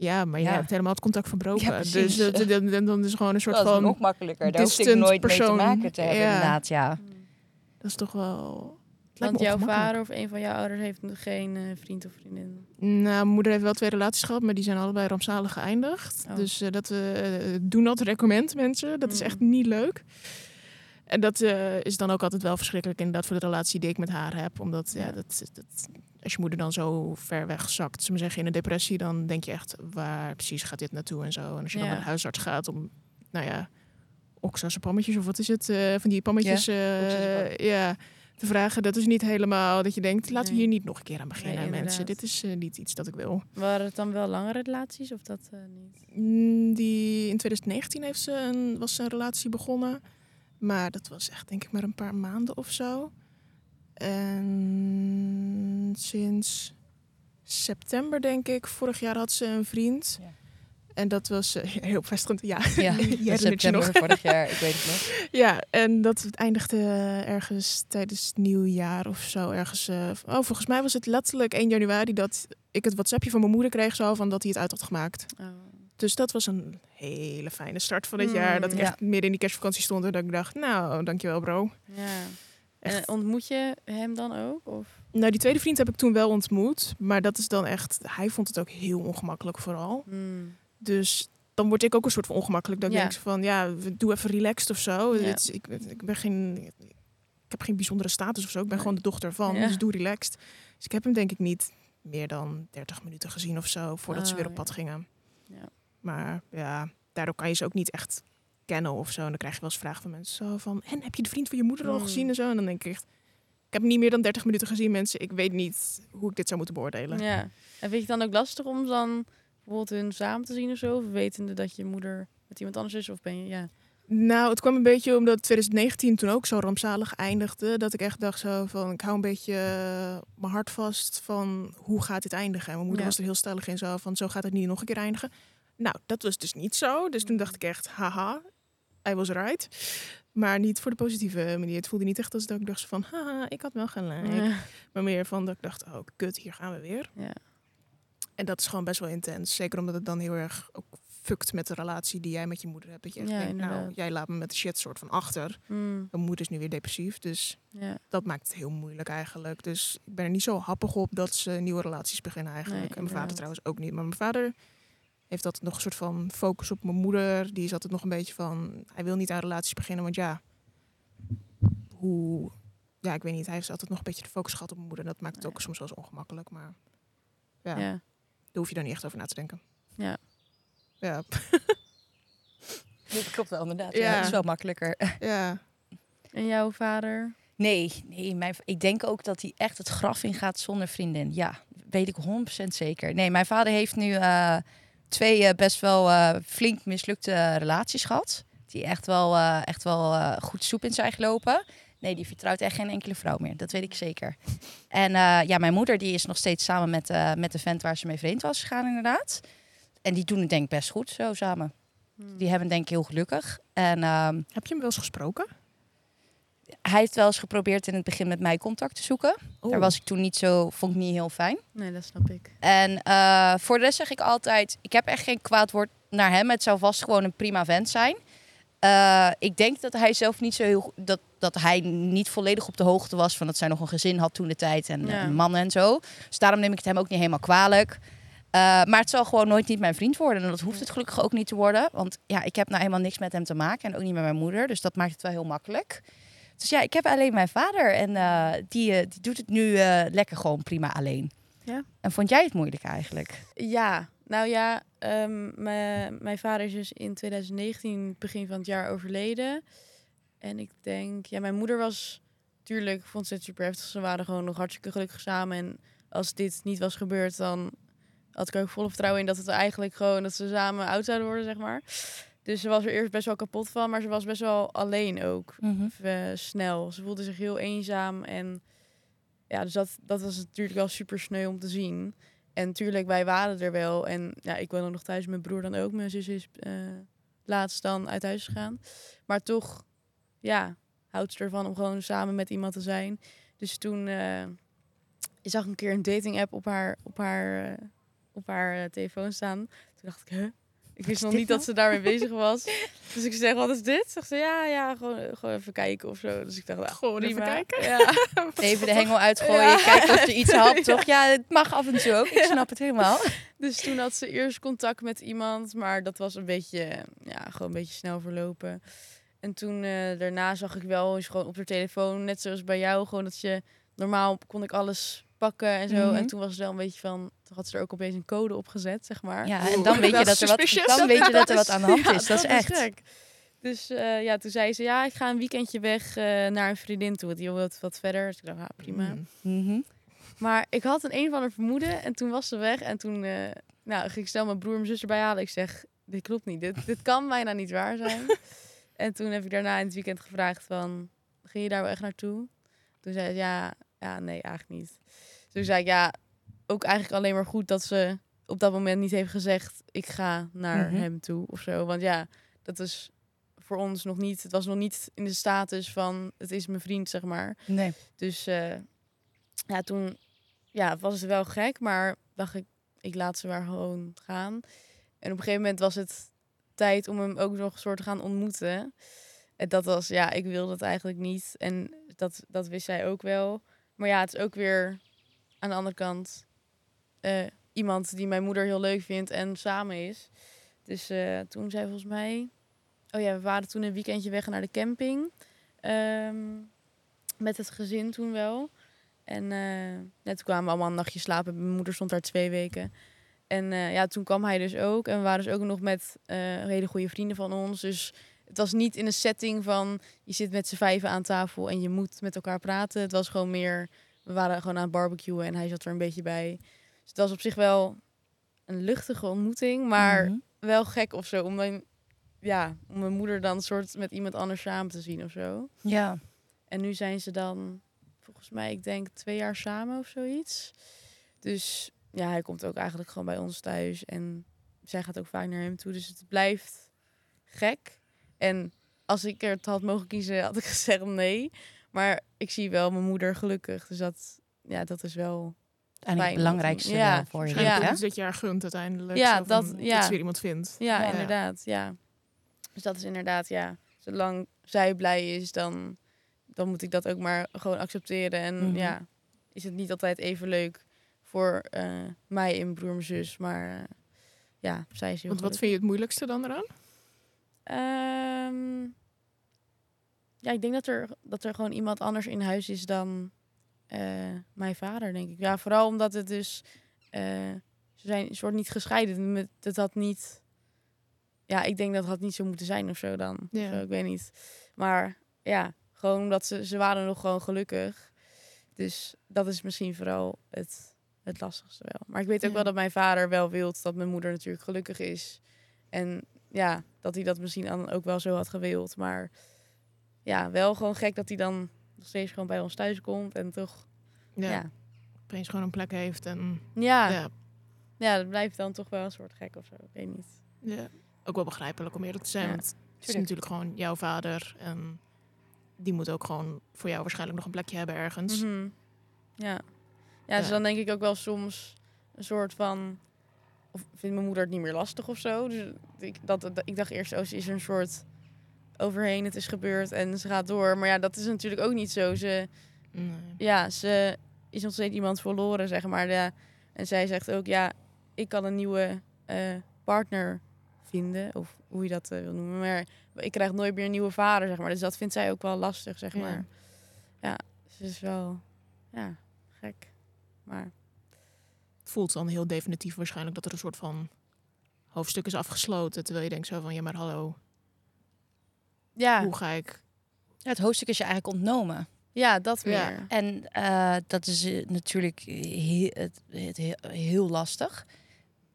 Ja, maar je Ja. hebt helemaal het contact verbroken. Ja, dus dan, dan, dan is het gewoon een soort Dat is van... nog makkelijker. Daar hoef ik nooit mee persoon. te maken te hebben, Ja. inderdaad. Ja. mm. Dat is toch wel... Want jouw vader of een van jouw ouders heeft nog geen eh, vriend of vriendin. Nou, mijn moeder heeft wel twee relaties gehad, maar die zijn allebei rampzalig geëindigd. Oh. Dus eh, dat we uh, doen dat recommend mensen. Dat is Mm. echt niet leuk. En dat eh, is dan ook altijd wel verschrikkelijk inderdaad voor de relatie die ik met haar heb. Omdat ja, Ja. dat, dat, als je moeder dan zo ver weg zakt, ze maar zeggen in een depressie, dan denk je echt waar precies gaat dit naartoe en zo. En als je dan Ja. naar de huisarts gaat om, nou ja, oxazepammetjes of wat is het, eh, van die pammetjes, eh, oxazepam. ja, te vragen. Dat is niet helemaal dat je denkt, laten we hier niet nog een keer aan beginnen, Nee, mensen. Dit is eh, niet iets dat ik wil. Waren het dan wel langere relaties of dat eh, niet? Mm, Die, in 2019 heeft ze een, was ze een relatie begonnen. Maar dat was echt denk ik maar een paar maanden of zo. En sinds september denk ik, vorig jaar had ze een vriend. Ja. En dat was eh, heel bevestigend. Ja, Ja, september nog. vorig jaar, ik weet het nog. Ja, en dat eindigde ergens tijdens het nieuwjaar of zo. Ergens, eh, oh, volgens mij was het letterlijk 1 januari dat ik het WhatsAppje van mijn moeder kreeg zo van dat hij het uit had gemaakt. Oh. Dus dat was een hele fijne start van het Mm, jaar. Dat ik ja. echt midden in die kerstvakantie stond en dat ik dacht, nou, dankjewel bro. Ja. En ontmoet je hem dan ook? Of? Nou, die tweede vriend heb ik toen wel ontmoet. Maar dat is dan echt, hij vond het ook heel ongemakkelijk vooral. Hmm. Dus dan word ik ook een soort van ongemakkelijk. Ik Ja. denk van, ja, doe even relaxed of zo. Ja. Het is- ik, ik ben geen, ik heb geen bijzondere status of zo. Ik ben Nee. gewoon de dochter van, Ja. dus doe relaxed. Dus ik heb hem denk ik niet meer dan 30 minuten gezien of zo, voordat ze Oh, weer op ja. pad gingen. Ja. Maar ja, daardoor kan je ze ook niet echt kennen of zo. En dan krijg je wel eens vragen van mensen zo van... En heb je de vriend van je moeder al Hmm. gezien en zo? En dan denk ik echt... Ik heb niet meer dan 30 minuten gezien, mensen. Ik weet niet hoe ik dit zou moeten beoordelen. Ja. En vind je het dan ook lastig om dan bijvoorbeeld hun samen te zien of zo? Of wetende dat je moeder met iemand anders is? Of ben je, ja. Nou, het kwam een beetje omdat 2019 toen ook zo rampzalig eindigde. Dat ik echt dacht zo van... Ik hou een beetje eh, mijn hart vast van hoe gaat dit eindigen? En mijn moeder Ja. was er heel stellig in zo van... Zo gaat het niet nog een keer eindigen. Nou, dat was dus niet zo. Dus toen dacht ik echt, haha, I was right. Maar niet voor de positieve manier. Het voelde niet echt als dat ik dacht van... Haha, ik had wel gelijk. Ja. Maar meer van dat ik dacht, oh kut, hier gaan we weer. Ja. En dat is gewoon best wel intens. Zeker omdat het dan heel erg ook fukt met de relatie die jij met je moeder hebt. Dat je echt Ja, denkt, nou, jij laat me met de shit soort van achter. Hmm. Mijn moeder is nu weer depressief, dus ja. dat maakt het heel moeilijk eigenlijk. Dus ik ben er niet zo happig op dat ze nieuwe relaties beginnen eigenlijk. Nee, en mijn vader trouwens ook niet. Maar mijn vader heeft altijd nog een soort van focus op mijn moeder. Die is altijd nog een beetje van, hij wil niet aan relaties beginnen, want ja, hoe... Ja, ik weet niet. Hij heeft altijd nog een beetje de focus gehad op mijn moeder. Dat maakt het Nee. ook soms wel eens ongemakkelijk. Maar ja, Ja. daar hoef je dan niet echt over na te denken. Ja. Ja, Dat klopt wel, inderdaad. Ja. Ja. dat is wel makkelijker. ja. En jouw vader? Nee, nee mijn, ik denk ook dat hij echt het graf in gaat zonder vriendin. Ja, weet ik 100% zeker. Nee, mijn vader heeft nu eh, twee eh, best wel eh, flink mislukte relaties gehad. Die echt wel, eh, echt wel goed soep in zijn gelopen. Nee, die vertrouwt echt geen enkele vrouw meer. Dat weet ik zeker. En ja, mijn moeder die is nog steeds samen met, met de vent waar ze mee vreemd was gegaan inderdaad. En die doen het denk ik best goed zo samen. Hmm. Die hebben denk ik heel gelukkig. En ehm, Heb je hem wel eens gesproken? Hij heeft wel eens geprobeerd in het begin met mij contact te zoeken. Oh. Daar was ik toen niet zo, vond ik niet heel fijn. Nee, dat snap ik. En eh, voor de rest zeg ik altijd, ik heb echt geen kwaad woord naar hem. Het zou vast gewoon een prima vent zijn. Eh, ik denk dat hij zelf niet zo heel dat, dat hij niet volledig op de hoogte was van dat zij nog een gezin had toen de tijd en Ja. een man en zo. Dus daarom neem ik het hem ook niet helemaal kwalijk. Eh, maar het zal gewoon nooit niet mijn vriend worden. En dat hoeft het gelukkig ook niet te worden. Want ja, ik heb nou eenmaal niks met hem te maken. En ook niet met mijn moeder. Dus dat maakt het wel heel makkelijk. Dus ja, ik heb alleen mijn vader. En eh, die, eh, die doet het nu eh, lekker gewoon prima alleen. Ja. En vond jij het moeilijk eigenlijk? Ja, nou ja, ehm, mijn, mijn vader is dus in 2019, begin van het jaar, overleden. En ik denk, ja, mijn moeder was, tuurlijk, vond ze het super heftig. Ze waren gewoon nog hartstikke gelukkig samen. En als dit niet was gebeurd, dan had ik ook volle vertrouwen in dat het eigenlijk gewoon, dat ze samen oud zouden worden, zeg maar. Dus ze was er eerst best wel kapot van, maar ze was best wel alleen ook. eh, snel. Ze voelde zich heel eenzaam. En ja, dus dat, dat was natuurlijk wel super sneu om te zien. En natuurlijk, wij waren er wel. En ja, ik woon nog thuis, mijn broer dan ook. Mijn zus is eh, laatst dan uit huis gegaan. Maar toch, ja, houdt ze ervan om gewoon samen met iemand te zijn. Dus toen eh, ik zag ik een keer een dating app op haar, op haar, op haar telefoon staan. Toen dacht ik, huh? Ik wist is nog niet nou? dat ze daarmee bezig was. Dus ik zeg, wat is dit? Zegt ze, ja, ja, gewoon, gewoon even kijken of zo. Dus ik dacht, nou, Gewoon even kijken? Ja. Even de hengel uitgooien, Ja. kijken of er iets had, toch? Ja, het mag af en toe ook. Ik snap het helemaal. Dus toen had ze eerst contact met iemand, maar dat was een beetje, ja, gewoon een beetje snel verlopen. En toen eh, daarna zag ik wel eens gewoon op haar telefoon, net zoals bij jou, gewoon dat je normaal kon ik alles pakken en zo. Mhm. En toen was het wel een beetje van, toen had ze er ook opeens een code op gezet, zeg maar. Ja, en dan weet je Dat er wat, dan weet je dat er wat aan de hand is. Dat is echt. gek. Dus eh, ja, toen zei ze, ja, ik ga een weekendje weg eh, naar een vriendin toe. Die wil wat, verder. Dus ik dacht, ja, prima. Mm. Mhm. Maar ik had een een van haar vermoeden en toen was ze weg. En toen eh, nou, ging ik snel mijn broer en mijn zus erbij halen. Ik zeg, dit klopt niet. Dit, dit kan bijna niet waar zijn. en toen heb ik daarna in het weekend gevraagd van, ging je daar wel echt naartoe? Toen zei ze, ja, ja, nee, eigenlijk niet. Toen zei ik, ja, ook eigenlijk alleen maar goed dat ze op dat moment niet heeft gezegd, ik ga naar Mhm. hem toe of zo. Want ja, dat is voor ons nog niet, het was nog niet in de status van, het is mijn vriend, zeg maar. Nee. Dus eh, ja, toen ja, was het wel gek, maar dacht ik, ik laat ze maar gewoon gaan. En op een gegeven moment was het tijd om hem ook nog een soort te gaan ontmoeten. En dat was, ja, ik wilde het eigenlijk niet. En dat, dat wist zij ook wel. Maar ja, het is ook weer aan de andere kant eh, iemand die mijn moeder heel leuk vindt en samen is. Dus eh, toen zei volgens mij... Oh ja, we waren toen een weekendje weg naar de camping. Ehm, met het gezin toen wel. En eh, ja, toen kwamen we allemaal een nachtje slapen. Mijn moeder stond daar twee weken. En eh, ja, toen kwam hij dus ook. En we waren dus ook nog met eh, hele goede vrienden van ons. Dus het was niet in een setting van... je zit met z'n vijven aan tafel en je moet met elkaar praten. Het was gewoon meer... we waren gewoon aan het barbecuen en hij zat er een beetje bij. Dus het was op zich wel een luchtige ontmoeting. Maar Mhm. wel gek of zo. Om mijn, ja, om mijn moeder dan een soort met iemand anders samen te zien of zo. Ja. En nu zijn ze dan, volgens mij, ik denk twee jaar samen of zoiets. Dus ja, hij komt ook eigenlijk gewoon bij ons thuis. En zij gaat ook vaak naar hem toe. Dus het blijft gek. En als ik er het had mogen kiezen, had ik gezegd nee. Maar ik zie wel mijn moeder gelukkig. Dus dat, ja, dat is wel... Eigenlijk het belangrijkste Ja. voor je. Ja. Dus dat je haar gunt uiteindelijk. Ja, dat- ja. Dat ze weer iemand vindt. Ja, Ja. inderdaad. Ja. Dus dat is inderdaad, ja. Zolang zij blij is, dan, dan moet ik dat ook maar gewoon accepteren. En Mhm. ja, is het niet altijd even leuk voor eh, mij en broer en mijn zus. Maar eh, ja, zij is heel Want wat vind je het moeilijkste dan eraan? Ehm, ja, ik denk dat er, dat er gewoon iemand anders in huis is dan eh, mijn vader, denk ik. Ja, vooral omdat het dus... eh, ze zijn een soort niet gescheiden. Met- Het had niet... Ja, ik denk dat had niet zo moeten zijn of zo dan. Ja. Zo, ik weet niet. Maar ja, gewoon omdat ze... Ze waren nog gewoon gelukkig. Dus dat is misschien vooral het, het lastigste wel. Maar ik weet ook Ja. wel dat mijn vader wel wil dat mijn moeder natuurlijk gelukkig is. En ja, dat hij dat misschien dan ook wel zo had gewild. Maar ja, wel gewoon gek dat hij dan nog steeds gewoon bij ons thuis komt. En toch, Ja. ja. Opeens gewoon een plek heeft en Ja, ja. ja. dat blijft dan toch wel een soort gek of zo. Ik weet niet. ja. Ook wel begrijpelijk om eerlijk te zijn. Ja, want het is tuurlijk. natuurlijk gewoon jouw vader. En die moet ook gewoon voor jou waarschijnlijk nog een plekje hebben ergens. Mhm. Ja. ja, dus dan denk ik ook wel soms een soort van... Of vindt mijn moeder het niet meer lastig of zo? Dus ik, dat, dat- ik dacht eerst, oh, ze is er een soort overheen, het is gebeurd en ze gaat door. Maar ja, dat is natuurlijk ook niet zo. Ze, Nee. ja, ze is nog steeds iemand verloren, zeg maar. Ja. En zij zegt ook, ja, ik kan een nieuwe eh, partner vinden. Of hoe je dat eh, wil noemen. Maar ik krijg nooit meer een nieuwe vader, zeg maar. Dus dat vindt zij ook wel lastig, zeg Ja. maar. Ja, ze is wel, ja, gek. Maar Het voelt dan heel definitief waarschijnlijk dat er een soort van hoofdstuk is afgesloten. Terwijl je denkt zo van, ja maar hallo, ja, hoe ga ik... Ja, het hoofdstuk is je eigenlijk ontnomen. ja dat meer. Ja. En eh, dat is eh, natuurlijk heel, het, het heel, heel lastig.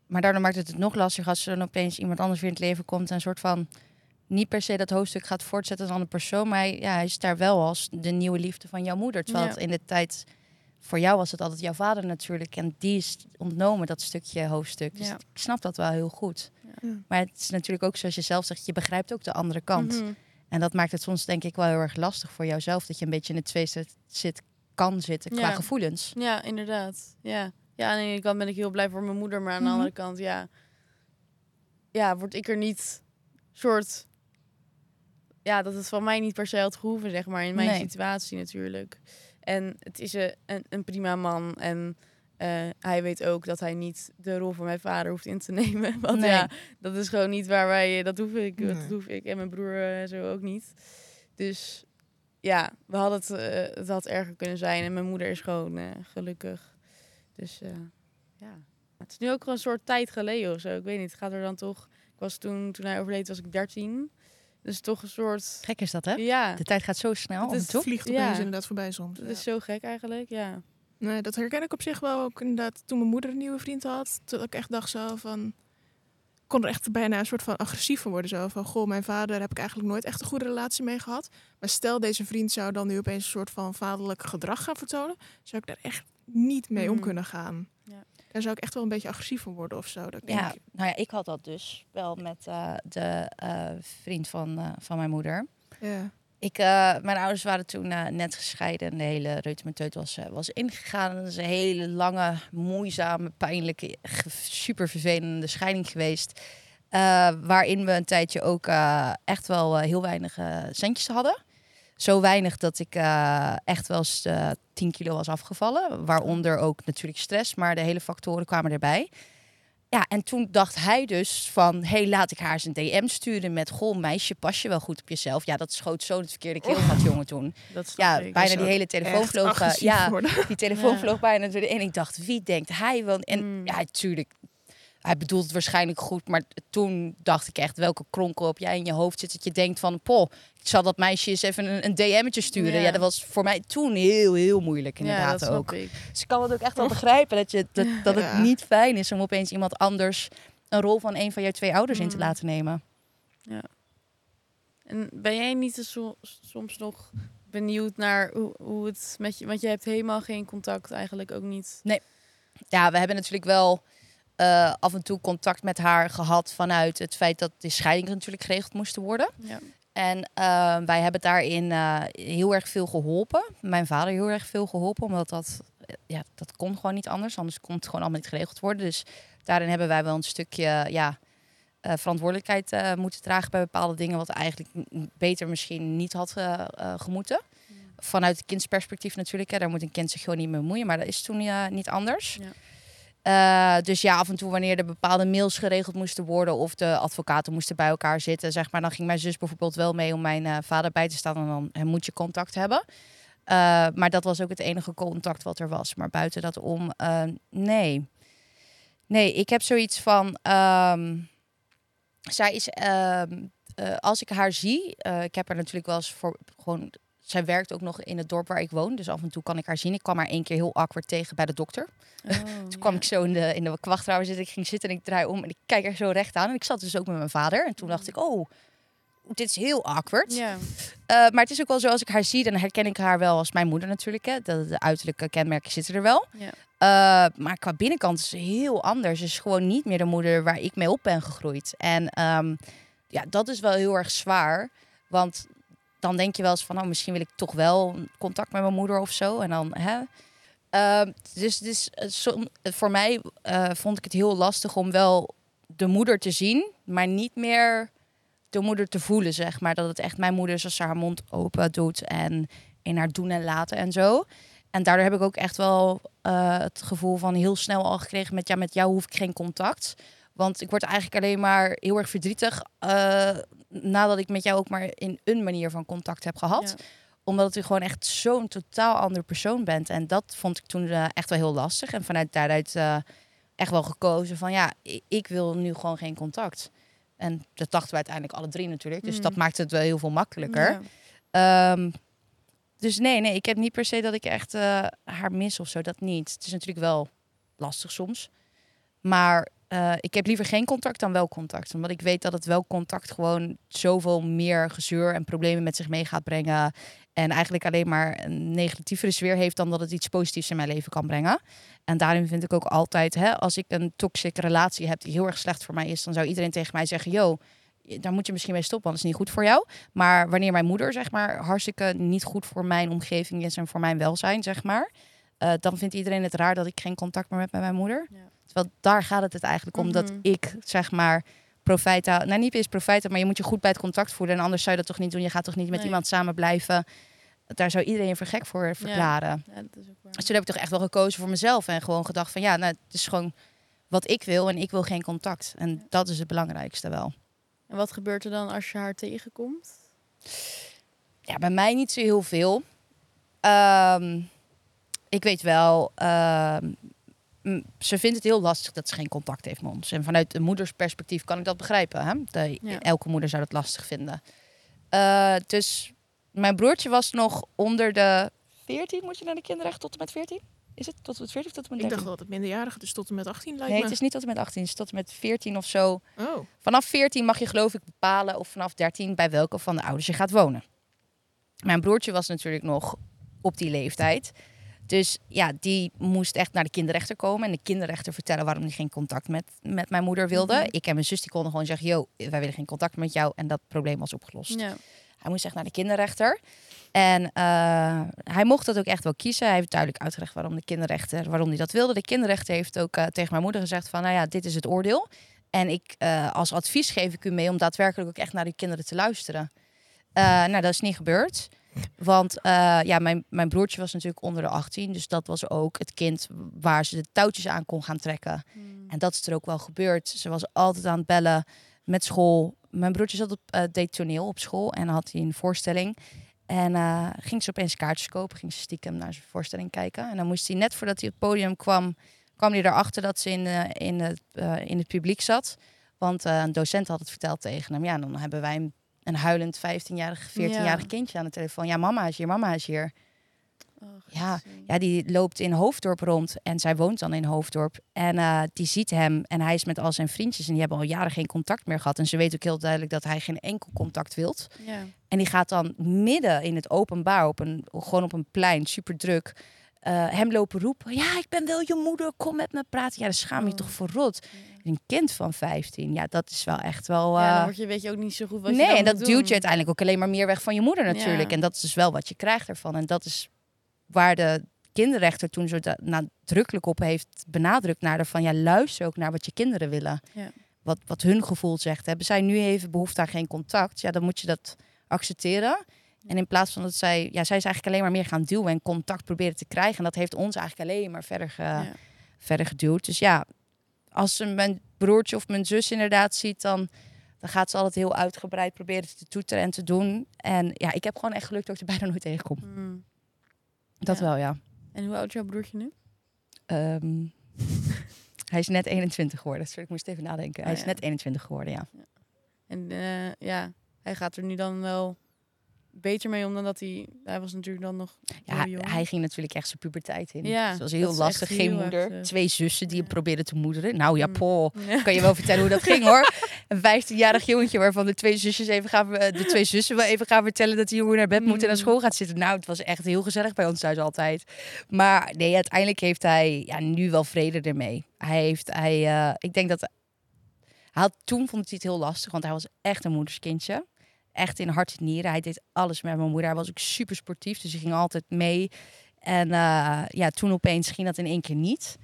Maar daardoor maakt het het nog lastiger als er dan opeens iemand anders weer in het leven komt. En een soort van niet per se dat hoofdstuk gaat voortzetten als een andere persoon. Maar hij, ja, hij is daar wel als de nieuwe liefde van jouw moeder. Terwijl Ja. het in de tijd voor jou was het altijd jouw vader natuurlijk. En die is ontnomen, dat stukje hoofdstuk. Dus Ja. ik snap dat wel heel goed. Ja. Maar het is natuurlijk ook zoals je zelf zegt, je begrijpt ook de andere kant. Mhm. En dat maakt het soms denk ik wel heel erg lastig voor jouzelf. Dat je een beetje in het twee zit, zit kan zitten qua Ja. gevoelens. Ja, inderdaad. Ja. ja, aan de ene kant ben ik heel blij voor mijn moeder, maar aan de Mhm. andere kant, ja, ja, word ik er niet soort, ja, dat het van mij niet per se had gehoeven, zeg maar, in mijn Nee. situatie natuurlijk. En het is een, een, een prima man en eh, hij weet ook dat hij niet de rol van mijn vader hoeft in te nemen. Want Nee. ja, dat is gewoon niet waar wij, dat hoef ik, dat hoef ik en mijn broer eh, zo ook niet. Dus ja, we hadden het, eh, het had erger kunnen zijn en mijn moeder is gewoon eh, gelukkig. Dus eh, ja, het is nu ook wel een soort tijd geleden of zo. Ik weet niet, het gaat er dan toch... Ik was toen, toen hij overleed, was ik 13. Dus toch een soort... Gek is dat, hè? Ja, De tijd gaat zo snel. Het is toe. vliegt Ja. opeens inderdaad voorbij soms. dat Ja. is zo gek eigenlijk, ja. Nee, dat herken ik op zich wel ook inderdaad. Toen mijn moeder een nieuwe vriend had, toen ik echt dacht zo van... Ik kon er echt bijna een soort van agressief van worden. Zo van, goh, mijn vader heb ik eigenlijk nooit echt een goede relatie mee gehad. Maar stel, deze vriend zou dan nu opeens een soort van vaderlijk gedrag gaan vertonen. Zou ik daar echt niet mee om Mhm. kunnen gaan. Ja. Daar zou ik echt wel een beetje agressief van worden of zo. Dat ik Ja, denk, nou ja, ik had dat dus wel met eh, de eh, vriend van, eh, van mijn moeder. ja. Ik, eh, mijn ouders waren toen eh, net gescheiden en de hele reutemeteut was, eh, was ingegaan. Het is een hele lange, moeizame, pijnlijke, super vervelende scheiding geweest. Waarin we een tijdje ook echt wel heel weinig centjes hadden. Zo weinig dat ik echt wel eens eh 10 kilo was afgevallen. Waaronder ook natuurlijk stress, maar de hele factoren kwamen erbij. Ja, en toen dacht hij dus van... hey, laat ik haar eens een DM sturen met... goh, meisje, pas je wel goed op jezelf? Ja, dat schoot zo het verkeerde keelgat, jongen, toen. Dat Ja, ik. bijna die hele telefoon vloog... eh, ja, worden. die telefoon Ja. vloog bijna door de... En ik dacht, wie denkt hij wel? En Mm. ja, tuurlijk... Hij bedoelt het waarschijnlijk goed, maar toen dacht ik echt... welke kronkel heb jij in je hoofd zit dat je denkt van... poh, ik zal dat meisje eens even een, een DM'tje sturen. Ja. Ja. dat was voor mij toen heel, heel moeilijk ja, inderdaad ook. ik. Dus ik kan het ook echt wel begrijpen dat, je, dat, dat het Ja. niet fijn is om opeens iemand anders een rol van een van jouw twee ouders in te Mm. laten nemen. En ben jij niet eens so- soms nog benieuwd naar hoe, hoe het met je... Want je hebt helemaal geen contact eigenlijk ook niet. Ja, we hebben natuurlijk wel eh, af en toe contact met haar gehad vanuit het feit dat de scheidingen natuurlijk geregeld moesten worden. Ja. En eh, wij hebben daarin eh, heel erg veel geholpen. Mijn vader heel erg veel geholpen, omdat dat, ja, dat kon gewoon niet anders. Anders kon het gewoon allemaal niet geregeld worden. Dus daarin hebben wij wel een stukje ja, verantwoordelijkheid moeten dragen bij bepaalde dingen, wat eigenlijk beter misschien niet had gemoeten. Vanuit het kindsperspectief natuurlijk, hè, daar moet een kind zich gewoon niet mee bemoeien, maar dat is toen ja, niet anders. Ja. Eh, dus ja, af en toe wanneer er bepaalde mails geregeld moesten worden of de advocaten moesten bij elkaar zitten, zeg maar, dan ging mijn zus bijvoorbeeld wel mee om mijn eh, vader bij te staan en dan eh, moet je contact hebben. Eh, maar dat was ook het enige contact wat er was. Maar buiten dat om, nee. Nee, ik heb zoiets van, ehm, zij is, ehm, eh, als ik haar zie, ik heb haar natuurlijk wel eens voor gewoon. Zij werkt ook nog in het dorp waar ik woon, dus af en toe kan ik haar zien. Ik kwam haar één keer heel awkward tegen bij de dokter. Oh, Toen kwam ik zo in de, in de zitten. Ik ging zitten en ik draai om en ik kijk er zo recht aan. En ik zat dus ook met mijn vader. En toen dacht ik, oh, dit is heel awkward. Ja. Eh, maar het is ook wel zo, als ik haar zie, dan herken ik haar wel als mijn moeder natuurlijk. Hè. De, de uiterlijke kenmerken zitten er wel. Ja. Eh, maar qua binnenkant is ze heel anders. Ze is gewoon niet meer de moeder waar ik mee op ben gegroeid. En ehm, ja, dat is wel heel erg zwaar. Want dan denk je wel eens van, oh, misschien wil ik toch wel contact met mijn moeder of zo. En dan, hè. Ehm, dus dus eh, som- voor mij eh, vond ik het heel lastig om wel de moeder te zien, maar niet meer de moeder te voelen, zeg maar. Dat het echt mijn moeder is als ze haar mond open doet en in haar doen en laten en zo. En daardoor heb ik ook echt wel eh, het gevoel van heel snel al gekregen met ja, met jou hoef ik geen contact. Want ik word eigenlijk alleen maar heel erg verdrietig eh, nadat ik met jou ook maar in een manier van contact heb gehad. Ja. Omdat u gewoon echt zo'n totaal andere persoon bent. En dat vond ik toen eh, echt wel heel lastig. En vanuit daaruit eh, echt wel gekozen van ja, ik wil nu gewoon geen contact. En dat dachten we uiteindelijk alle drie natuurlijk. Dus Mm. dat maakte het wel heel veel makkelijker. Ja. Ehm, dus nee, nee, ik heb niet per se dat ik echt haar mis of zo. Dat niet. Het is natuurlijk wel lastig soms. Maar eh, ik heb liever geen contact dan wel contact. Omdat ik weet dat het wel contact gewoon zoveel meer gezeur en problemen met zich mee gaat brengen. En eigenlijk alleen maar een negatievere sfeer heeft dan dat het iets positiefs in mijn leven kan brengen. En daarin vind ik ook altijd, hè, als ik een toxische relatie heb die heel erg slecht voor mij is, dan zou iedereen tegen mij zeggen: Yo, daar moet je misschien mee stoppen, want het is niet goed voor jou. Maar wanneer mijn moeder, zeg maar, hartstikke niet goed voor mijn omgeving is en voor mijn welzijn, zeg maar, eh, dan vindt iedereen het raar dat ik geen contact meer heb met mijn moeder. Ja. Terwijl daar gaat het het eigenlijk om dat Mhm. ik, zeg maar, profijt. Nou, niet eens profijt, maar je moet je goed bij het contact voelen. En anders zou je dat toch niet doen. Je gaat toch niet met Nee. iemand samen blijven. Daar zou iedereen voor gek voor verklaren. Ja, dat is ook waar. Dus toen heb ik toch echt wel gekozen voor mezelf. En gewoon gedacht van ja, nou, het is gewoon wat ik wil. En ik wil geen contact. En Ja. dat is het belangrijkste wel. En wat gebeurt er dan als je haar tegenkomt? Ja, bij mij niet zo heel veel. Ehm, ik weet wel, ehm, ze vindt het heel lastig dat ze geen contact heeft met ons. En vanuit de moedersperspectief kan ik dat begrijpen. Hè? De, Ja. Elke moeder zou dat lastig vinden. Eh, dus mijn broertje was nog onder de 14. Moet je naar de kinderrecht tot en met 14? Is het tot en met 14 of tot en met Ik 13? dacht dat het minderjarige dus tot en met 18 lijkt Nee, me. het is niet tot en met 18, het is tot en met 14 of zo. Oh, Vanaf 14 mag je geloof ik bepalen of vanaf 13 bij welke van de ouders je gaat wonen. Mijn broertje was natuurlijk nog op die leeftijd. Dus ja, die moest echt naar de kinderrechter komen. En de kinderrechter vertellen waarom hij geen contact met, met mijn moeder wilde. Mhm. Ik en mijn zus die konden gewoon zeggen... Yo, wij willen geen contact met jou. En dat probleem was opgelost. Ja. Hij moest echt naar de kinderrechter. En eh, hij mocht dat ook echt wel kiezen. Hij heeft duidelijk uitgelegd waarom de kinderrechter, waarom hij dat wilde. De kinderrechter heeft ook eh, tegen mijn moeder gezegd van, nou ja, dit is het oordeel. En ik, eh, als advies geef ik u mee om daadwerkelijk ook echt naar die kinderen te luisteren. Nou, dat is niet gebeurd. Want eh, ja, mijn, mijn broertje was natuurlijk onder de 18. Dus dat was ook het kind waar ze de touwtjes aan kon gaan trekken. Hmm. En dat is er ook wel gebeurd. Ze was altijd aan het bellen met school. Mijn broertje zat op uh, deed toneel op school en had hij een voorstelling. En eh, ging ze opeens kaartjes kopen, ging ze stiekem naar zijn voorstelling kijken. En dan moest hij net voordat hij op het podium kwam, kwam hij erachter dat ze in, in, het, in het publiek zat. Want een docent had het verteld tegen hem. Ja, dan hebben wij een, een huilend 15-jarig, 14-jarig Ja. kindje aan de telefoon. Ja, mama is hier, mama is hier. Oh, Ja. Ja, die loopt in Hoofddorp rond en zij woont dan in Hoofddorp. En eh, die ziet hem en hij is met al zijn vriendjes en die hebben al jaren geen contact meer gehad. En ze weet ook heel duidelijk dat hij geen enkel contact wilt. Ja. En die gaat dan midden in het openbaar, op een, gewoon op een plein, super druk, eh, hem lopen roepen. Ja, ik ben wel je moeder, kom met me praten. Ja, daar schaam je Oh. toch voor rot. Een kind van 15, ja, dat is wel echt wel... ja, dan eh, word je, weet je ook niet zo goed wat je nee, dan en dat duwt je uiteindelijk ook alleen maar meer weg van je moeder natuurlijk. Ja. En dat is dus wel wat je krijgt ervan. En dat is waar de kinderrechter toen zo nadrukkelijk op heeft benadrukt naar de van ja, luister ook naar wat je kinderen willen. Ja. Wat, wat hun gevoel zegt. Hebben zij nu even behoefte aan geen contact? Ja, dan moet je dat accepteren. En in plaats van dat zij, ja, zij is eigenlijk alleen maar meer gaan duwen en contact proberen te krijgen. En dat heeft ons eigenlijk alleen maar verder, ge, Ja. verder geduwd. Dus ja, als ze mijn broertje of mijn zus inderdaad ziet, dan, dan gaat ze altijd heel uitgebreid proberen te toeteren en te doen. En ja, ik heb gewoon echt geluk dat ik er bijna nooit tegenkom. Hmm. Dat Ja. wel, ja. En hoe oud is jouw broertje nu? Ehm, hij is net 21 geworden. Sorry, ik moest even nadenken. Hij Oh, is ja. net 21 geworden, ja. En eh, ja, hij gaat er nu dan wel beter mee om dan dat hij... Hij was natuurlijk dan nog Ja, hij, ging natuurlijk echt zijn puberteit in. Ja, Dus het was heel lastig. Geen heel moeder, eh, twee zussen die hem probeerden te moederen. Nou ja, Mm. Ja. Kan je wel vertellen hoe dat ging hoor. Een 15-jarig jongetje waarvan de twee zusjes even gaan, eh, de twee zussen wel even gaan vertellen dat die jongen naar bed moet en naar Mm. school gaat zitten. Nou, het was echt heel gezellig bij ons thuis altijd. Maar nee, uiteindelijk heeft hij ja, nu wel vrede ermee. Hij heeft, hij, eh, ik denk dat hij had, toen vond hij het heel lastig, want hij was echt een moederskindje. Echt in hart en nieren. Hij deed alles met mijn moeder. Hij was ook super sportief, dus hij ging altijd mee. En eh, ja, toen opeens ging dat in één keer niet.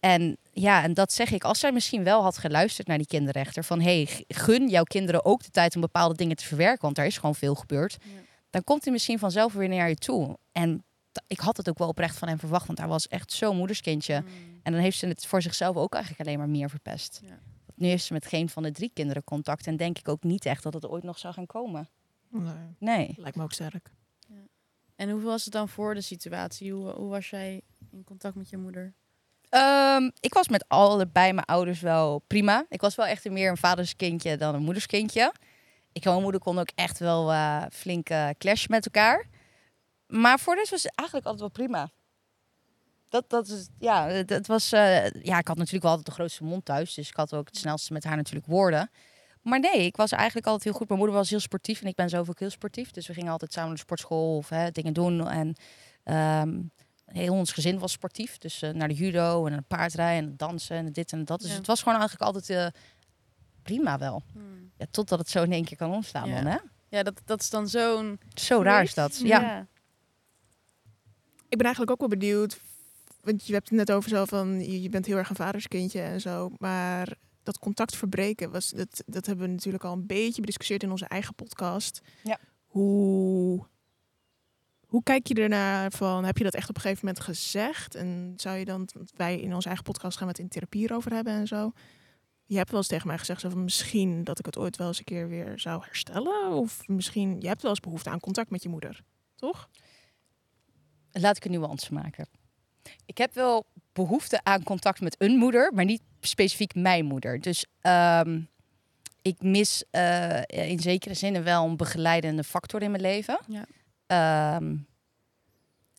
En ja, en dat zeg ik. Als zij misschien wel had geluisterd naar die kinderrechter. Van hey, gun jouw kinderen ook de tijd om bepaalde dingen te verwerken. Want daar is gewoon veel gebeurd. Ja. Dan komt hij misschien vanzelf weer naar je toe. En ik had het ook wel oprecht van hem verwacht. Want hij was echt zo'n moederskindje. Mm. En dan heeft ze het voor zichzelf ook eigenlijk alleen maar meer verpest. Ja. Nu heeft ze met geen van de drie kinderen contact. En denk ik ook niet echt dat het ooit nog zou gaan komen. Nee, Nee. lijkt me ook sterk. En hoe was het dan voor de situatie? Hoe, hoe was jij in contact met je moeder? Ehm, ik was met allebei mijn ouders wel prima. Ik was wel echt meer een vaderskindje dan een moederskindje. Ik en mijn moeder konden ook echt wel eh flink eh, clashen met elkaar. Maar voor de rest was het eigenlijk altijd wel prima. Dat, dat is, ja, het, was, eh, ja, ik had natuurlijk wel altijd de grootste mond thuis. Dus ik had ook het snelste met haar natuurlijk woorden. Maar nee, ik was eigenlijk altijd heel goed. Mijn moeder was heel sportief en ik ben zelf ook heel sportief. Dus we gingen altijd samen naar de sportschool of hè, dingen doen. En ehm, heel ons gezin was sportief. Dus eh, naar de judo en naar de paardrijden en dansen en dit en dat. Dus Ja. het was gewoon eigenlijk altijd eh, prima wel. Hmm. Ja, totdat het zo in één keer kan ontstaan Ja. dan, hè? Ja, dat, dat is dan zo'n... Zo raar is dat. Ja. ja. Ik ben eigenlijk ook wel benieuwd, want je hebt het net over zo van, je, bent heel erg een vaderskindje en zo, maar dat contact verbreken, was, dat, dat hebben we natuurlijk al een beetje bediscussieerd in onze eigen podcast. Ja. Hoe, hoe kijk je ernaar van, heb je dat echt op een gegeven moment gezegd? En zou je dan, want wij in onze eigen podcast gaan we het in therapie over hebben en zo. Je hebt wel eens tegen mij gezegd zo van misschien dat ik het ooit wel eens een keer weer zou herstellen. Of misschien, je hebt wel eens behoefte aan contact met je moeder, toch? Laat ik een nuance maken. Ik heb wel behoefte aan contact met een moeder, maar niet specifiek mijn moeder. Dus ehm, ik mis eh, in zekere zin wel een begeleidende factor in mijn leven. Ja. Ehm,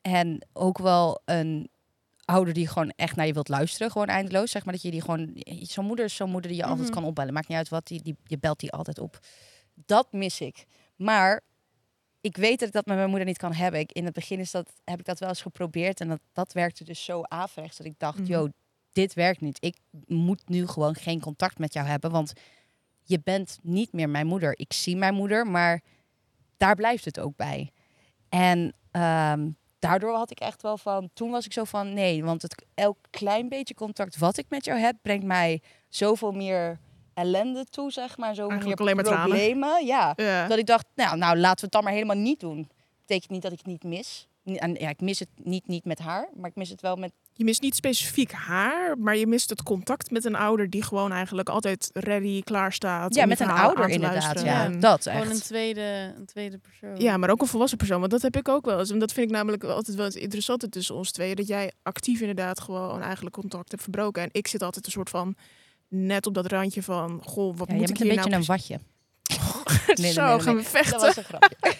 en ook wel een ouder die gewoon echt naar je wilt luisteren, gewoon eindeloos. Zeg maar dat je die gewoon, zo'n moeder is zo'n moeder die je altijd Mhm. kan opbellen. Maakt niet uit wat, die, die, je belt die altijd op. Dat mis ik. Maar ik weet dat ik dat met mijn moeder niet kan hebben. Ik, in het begin is dat, heb ik dat wel eens geprobeerd en dat, dat werkte dus zo averechts dat ik dacht, yo, dit werkt niet. Ik moet nu gewoon geen contact met jou hebben, want je bent niet meer mijn moeder. Ik zie mijn moeder, maar daar blijft het ook bij. En ehm, daardoor had ik echt wel van, toen was ik zo van, nee, want het, elk klein beetje contact wat ik met jou heb, brengt mij zoveel meer ellende toe, zeg maar. Zoveel Eigenlijk meer alleen maar problemen. Ja, Ja. dat ik dacht, nou, nou, laten we het dan maar helemaal niet doen. Betekent niet dat ik het niet mis. En ja, ik mis het niet, niet met haar, maar ik mis het wel met. Je mist niet specifiek haar, maar je mist het contact met een ouder die gewoon eigenlijk altijd ready, klaar staat. Ja, om met een ouder inderdaad. Ja, En- dat Gewoon een echt. tweede, een tweede persoon. ja, maar ook een volwassen persoon. Want dat heb ik ook wel eens. En dat vind ik namelijk altijd wel het interessante tussen ons tweeën. Dat jij actief inderdaad gewoon eigenlijk contact hebt verbroken. En ik zit altijd een soort van net op dat randje van, goh, wat Ja, moet ik bent een hier beetje nou een watje. nee, Zo, nee, nee, gaan we Dat vechten. was een grapje.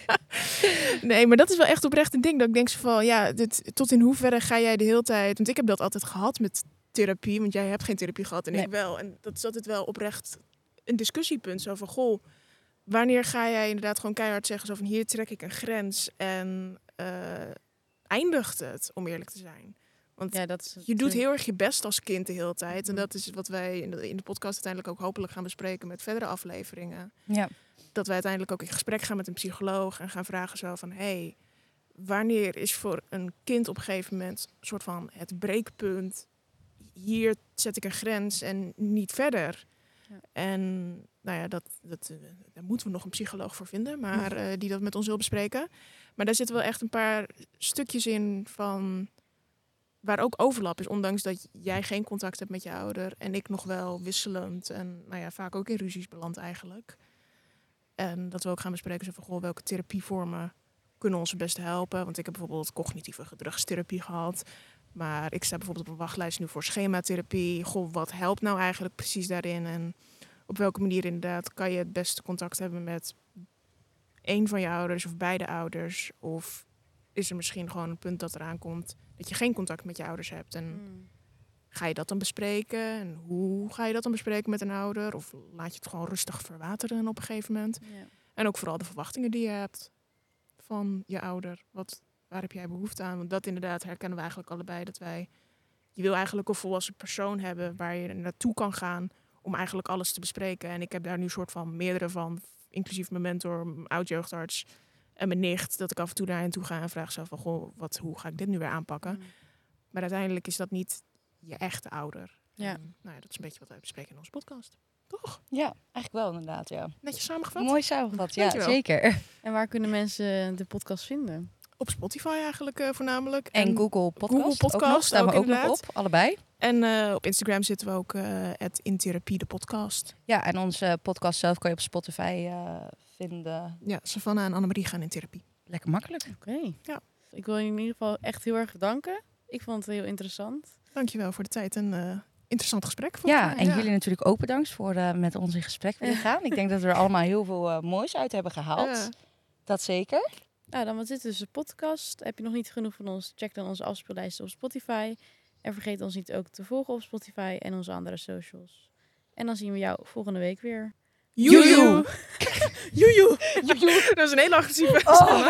Nee, maar dat is wel echt oprecht een ding. Dat ik denk zo van, ja, dit, tot in hoeverre ga jij de hele tijd... Want ik heb dat altijd gehad met therapie. Want jij hebt geen therapie gehad en ik wel. En dat is altijd wel oprecht een discussiepunt. Zo van, goh, wanneer ga jij inderdaad gewoon keihard zeggen... zo van, hier trek ik een grens en eh, eindigt het, om eerlijk te zijn. Want Ja, dat is je doet heel erg je best als kind de hele tijd. En Mhm. dat is wat wij in de, in de podcast uiteindelijk ook hopelijk gaan bespreken... met verdere afleveringen Ja. dat wij uiteindelijk ook in gesprek gaan met een psycholoog en gaan vragen zo van hey, wanneer is voor een kind op een gegeven moment een soort van het breekpunt? Hier zet ik een grens en niet verder. Ja. En nou ja, dat, dat, eh, daar moeten we nog een psycholoog voor vinden, maar eh, die dat met ons wil bespreken. Maar daar zitten wel echt een paar stukjes in van waar ook overlap is, ondanks dat jij geen contact hebt met je ouder en ik nog wel wisselend en nou ja, vaak ook in ruzies beland eigenlijk. En dat we ook gaan bespreken van goh, welke therapievormen kunnen ons het beste helpen. Want ik heb bijvoorbeeld cognitieve gedragstherapie gehad. Maar ik sta bijvoorbeeld op een wachtlijst nu voor schematherapie. Goh, wat helpt nou eigenlijk precies daarin? En op welke manier inderdaad kan je het beste contact hebben met één van je ouders of beide ouders? Of is er misschien gewoon een punt dat eraan komt dat je geen contact met je ouders hebt? En Mm. Ga je dat dan bespreken? En hoe ga je dat dan bespreken met een ouder? Of laat je het gewoon rustig verwateren op een gegeven moment? Ja. En ook vooral de verwachtingen die je hebt van je ouder. Wat, waar heb jij behoefte aan? Want dat inderdaad herkennen we eigenlijk allebei. Dat wij, je wil eigenlijk een volwassen persoon hebben waar je naartoe kan gaan om eigenlijk alles te bespreken. En ik heb daar nu soort van meerdere van, inclusief mijn mentor, mijn oud-jeugdarts en mijn nicht. Dat ik af en toe naar hen toe ga en vraag zo van, goh, wat, hoe ga ik dit nu weer aanpakken? Mm. Maar uiteindelijk is dat niet je echte ouder. Ja. En, nou ja, dat is een beetje wat wij bespreken in onze podcast. Toch? Ja, eigenlijk wel inderdaad, ja. Netjes samengevat. Mooi samengevat, ja, Dankjewel. zeker. En waar kunnen mensen de podcast vinden? Op Spotify eigenlijk eh, voornamelijk. En, Google Podcast. Google Podcast ook nog, staan we ook nog op, allebei. En eh, op Instagram zitten we ook eh in therapie de podcast. Ja, en onze podcast zelf kan je op Spotify eh, vinden. Ja, Savannah en Annemarie gaan in therapie. Lekker makkelijk. Oké. Ja. Ik wil je in ieder geval echt heel erg danken. Ik vond het heel interessant. Dankjewel voor de tijd en eh, interessant gesprek. Ja, mij. en jullie natuurlijk ook bedankt voor eh, met ons in gesprek willen gaan. Ik denk dat we er allemaal heel veel eh, moois uit hebben gehaald. Ja. Dat zeker. Nou, dan was dit dus de podcast. Heb je nog niet genoeg van ons? Check dan onze afspeellijsten op Spotify. En vergeet ons niet ook te volgen op Spotify en onze andere socials. En dan zien we jou volgende week weer. Joejoe. Joejoe. Dat is een hele agressieve. Oh.